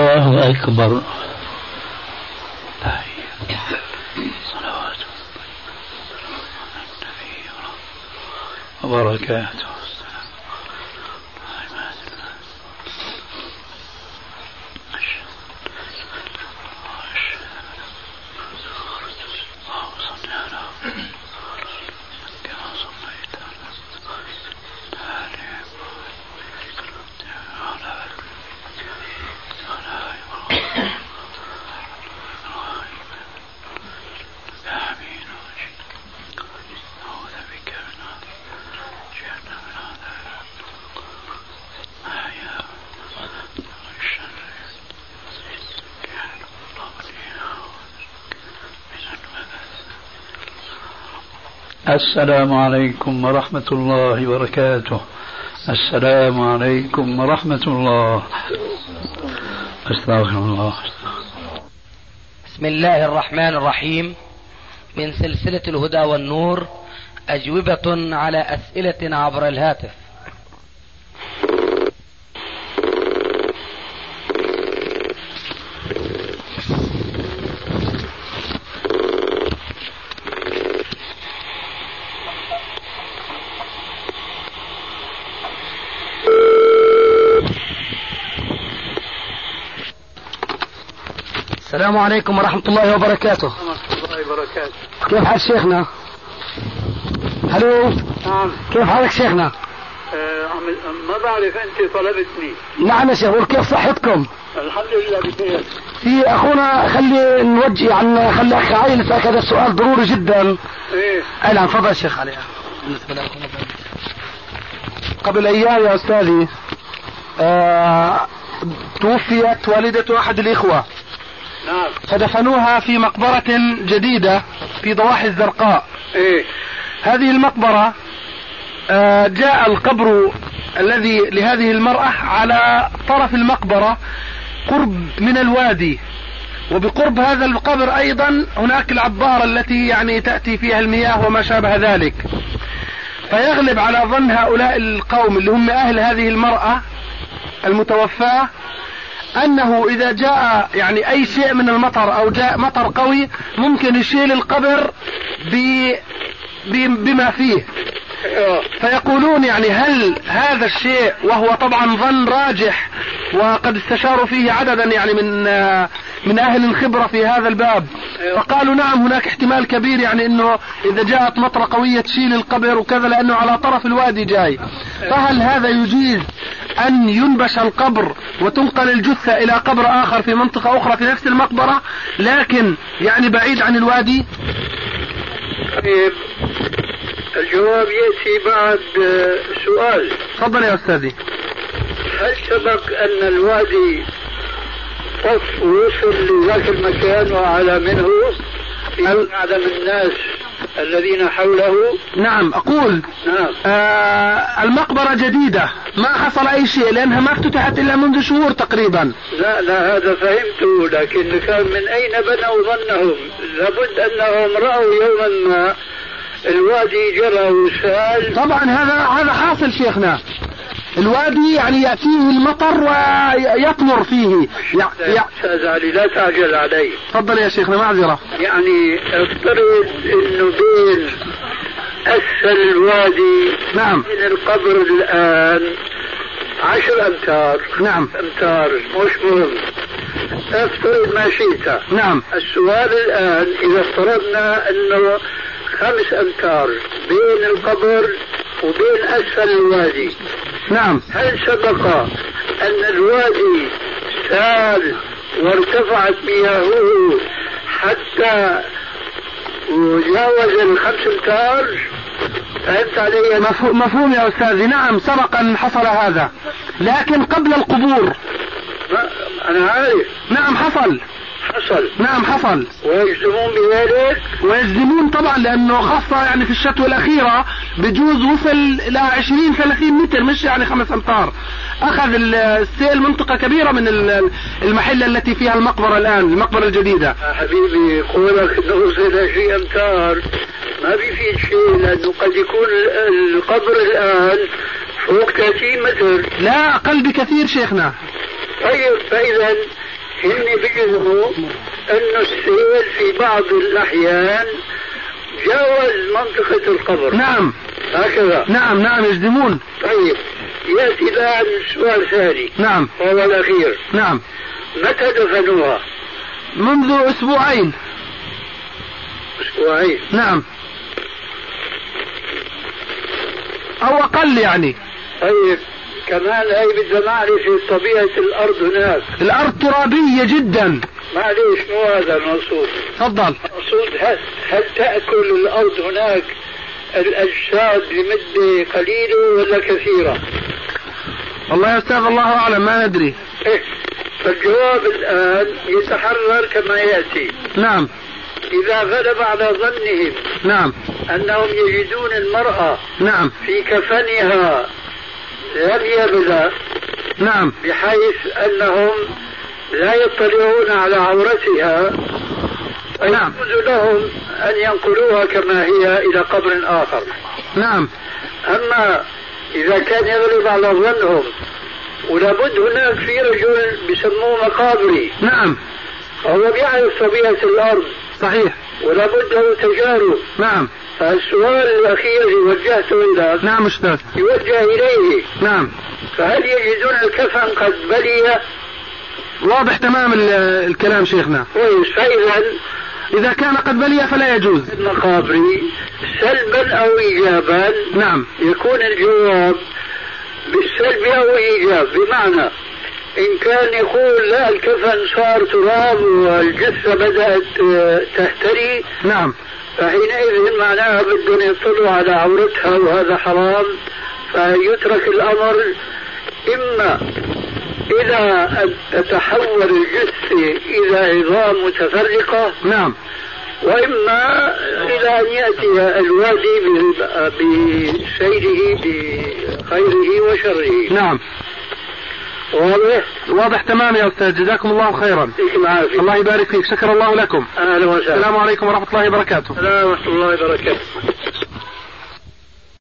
أكبر. صلوات وبركاته. السلام عليكم ورحمة الله وبركاته. السلام عليكم ورحمة الله. أستغفر الله. بسم الله الرحمن الرحيم. من سلسلة الهدى والنور أجوبة على أسئلة عبر الهاتف. السلام عليكم ورحمة الله وبركاته. ورحمة الله وبركاته كيف حال شيخنا؟ هلو؟ نعم. كيف حالك شيخنا؟ عم- ما بعرف أنت طلبتني نعم يا شيخ وكيف صحتكم؟ الحمد لله بخير. في أخونا خلي نوجه عن خلي أخ علي هذا السؤال ضروري جدا. إيه. اي نعم تفضل شيخ علي. قبل أيام يا أستاذي آه توفيت والدة أحد الإخوة. نعم. فدفنوها في مقبرة جديدة في ضواحي الزرقاء. إيه. هذه المقبرة آه، جاء القبر الذي لهذه المرأة على طرف المقبرة قرب من الوادي. وبقرب هذا القبر أيضا هناك العبارة التي يعني تأتي فيها المياه وما شابه ذلك. فيغلب على ظن هؤلاء القوم اللي هم أهل هذه المرأة المتوفاة أنه إذا جاء يعني أي شيء من المطر أو جاء مطر قوي ممكن يشيل القبر بما فيه. فيقولون يعني هل هذا الشيء وهو طبعا ظن راجح وقد استشاروا فيه عددا يعني من من أهل الخبرة في هذا الباب؟ فقالوا نعم هناك احتمال كبير يعني إنه إذا جاءت مطرة قوية تشيل القبر وكذا لأنه على طرف الوادي جاي. فهل هذا يجيز أن ينبش القبر وتنقل الجثة إلى قبر آخر في منطقة أخرى في نفس المقبرة لكن يعني بعيد عن الوادي؟ طيب. الجواب يأتي بعد سؤال. تفضل يا أستاذي. هل سبق أن الوادي طف ووصل لذاك المكان وعلى منه في أعلم الناس الذين حوله؟ نعم أقول. نعم. آه المقبرة جديدة. ما حصل أي شيء لأنها ما افتتحت إلا منذ شهور تقريبا. لا لا هذا فهمته لكن كان من أين بنوا ظنهم؟ لابد أنهم رأوا يوما ما الوادي جرى وسال. طبعا هذا هذا حاصل شيخنا. الوادي يعني يأتيه المطر ويطمر فيه. يع- يع- أستاذ علي لا تعجل علي. تفضل يا شيخنا معذرة. يعني افترض إنه بين أسفل الوادي نعم. من القبر الآن عشر أمتار. نعم. أمتار مش مهم. افترض ما شئت. نعم. السؤال الآن إذا افترضنا إنه خمس امتار بين القبر وبين أسفل الوادي. نعم. هل سبق أن الوادي سال وارتفعت مياهه حتى وجاوز الخمس امتار فهمت علي؟ مفهوم, مفهوم يا أستاذي. نعم سبق أن حصل هذا. لكن قبل القبور. أنا عارف. نعم حصل. حصل. نعم حصل. ويجزمون بذلك ويجزمون طبعا لأنه خاصة يعني في الشتوى الأخيرة بجوز وصل إلى 20 30 متر مش يعني خمس أمتار. أخذ السيل منطقة كبيرة من المحلة التي فيها المقبرة الآن المقبرة الجديدة. حبيبي قولك إنه وصل 20 أمتار. ما بيفيد شيء لأنه قد يكون القبر الآن فوق 30 متر. لا أقل بكثير شيخنا. طيب فإذا هن بيجزموا انه السيل في بعض الأحيان جاوز منطقة القبر. نعم. هكذا. نعم نعم يجزمون طيب يأتي الان سؤال ثاني. نعم. وهو الأخير. نعم. متى دفنوها؟ منذ أسبوعين. أسبوعين. نعم. أو أقل يعني. طيب. كمان هي بدها معرفة طبيعة الأرض هناك؟ الأرض ترابية جدا. معليش مو هذا المقصود. تفضل. المقصود هل, هل تأكل الأرض هناك الأجساد لمدة قليلة ولا كثيرة؟ والله يا أستاذ الله أعلم ما ندري. إيه فالجواب الآن يتحرر كما يأتي. نعم. إذا غلب على ظنهم نعم. أنهم يجدون المرأة نعم. في كفنها لم يبلى نعم. بحيث أنهم لا يطلعون على عورتها. نعم. يجوز لهم أن ينقلوها كما هي إلى قبر آخر. نعم. أما إذا كان يغلب على ظنهم ولابد هناك في رجل بسموه مقابري. نعم. هو بيعرف طبيعة الأرض. صحيح. ولابد له تجارب. نعم. السؤال الأخير اللي وجهته إليك نعم أستاذ. يوجه إليه. نعم. فهل يجدون الكفن قد بلي؟ واضح تمام الكلام شيخنا. كويس فإذا إذا كان قد بلي فلا يجوز. المقابر سلبا أو إيجابا نعم. يكون الجواب بالسلب أو إيجاب. بمعنى إن كان يقول لا الكفن صار تراب والجثة بدأت تهتري نعم. فحينئذ معناها بدهم يطلعوا على عورتها وهذا حرام فيترك الأمر. إما إلى أن تتحول الجثة إلى عظام متفرقة نعم. وإما إلى أن يأتي الوادي بسيره بخيره وشره. نعم. واضح؟ واضح تمام يا أستاذ جزاكم الله خيرا. الله يبارك فيك شكر الله لكم. أهلا وسهلا. السلام عليكم ورحمة الله وبركاته. السلام ورحمة الله وبركاته.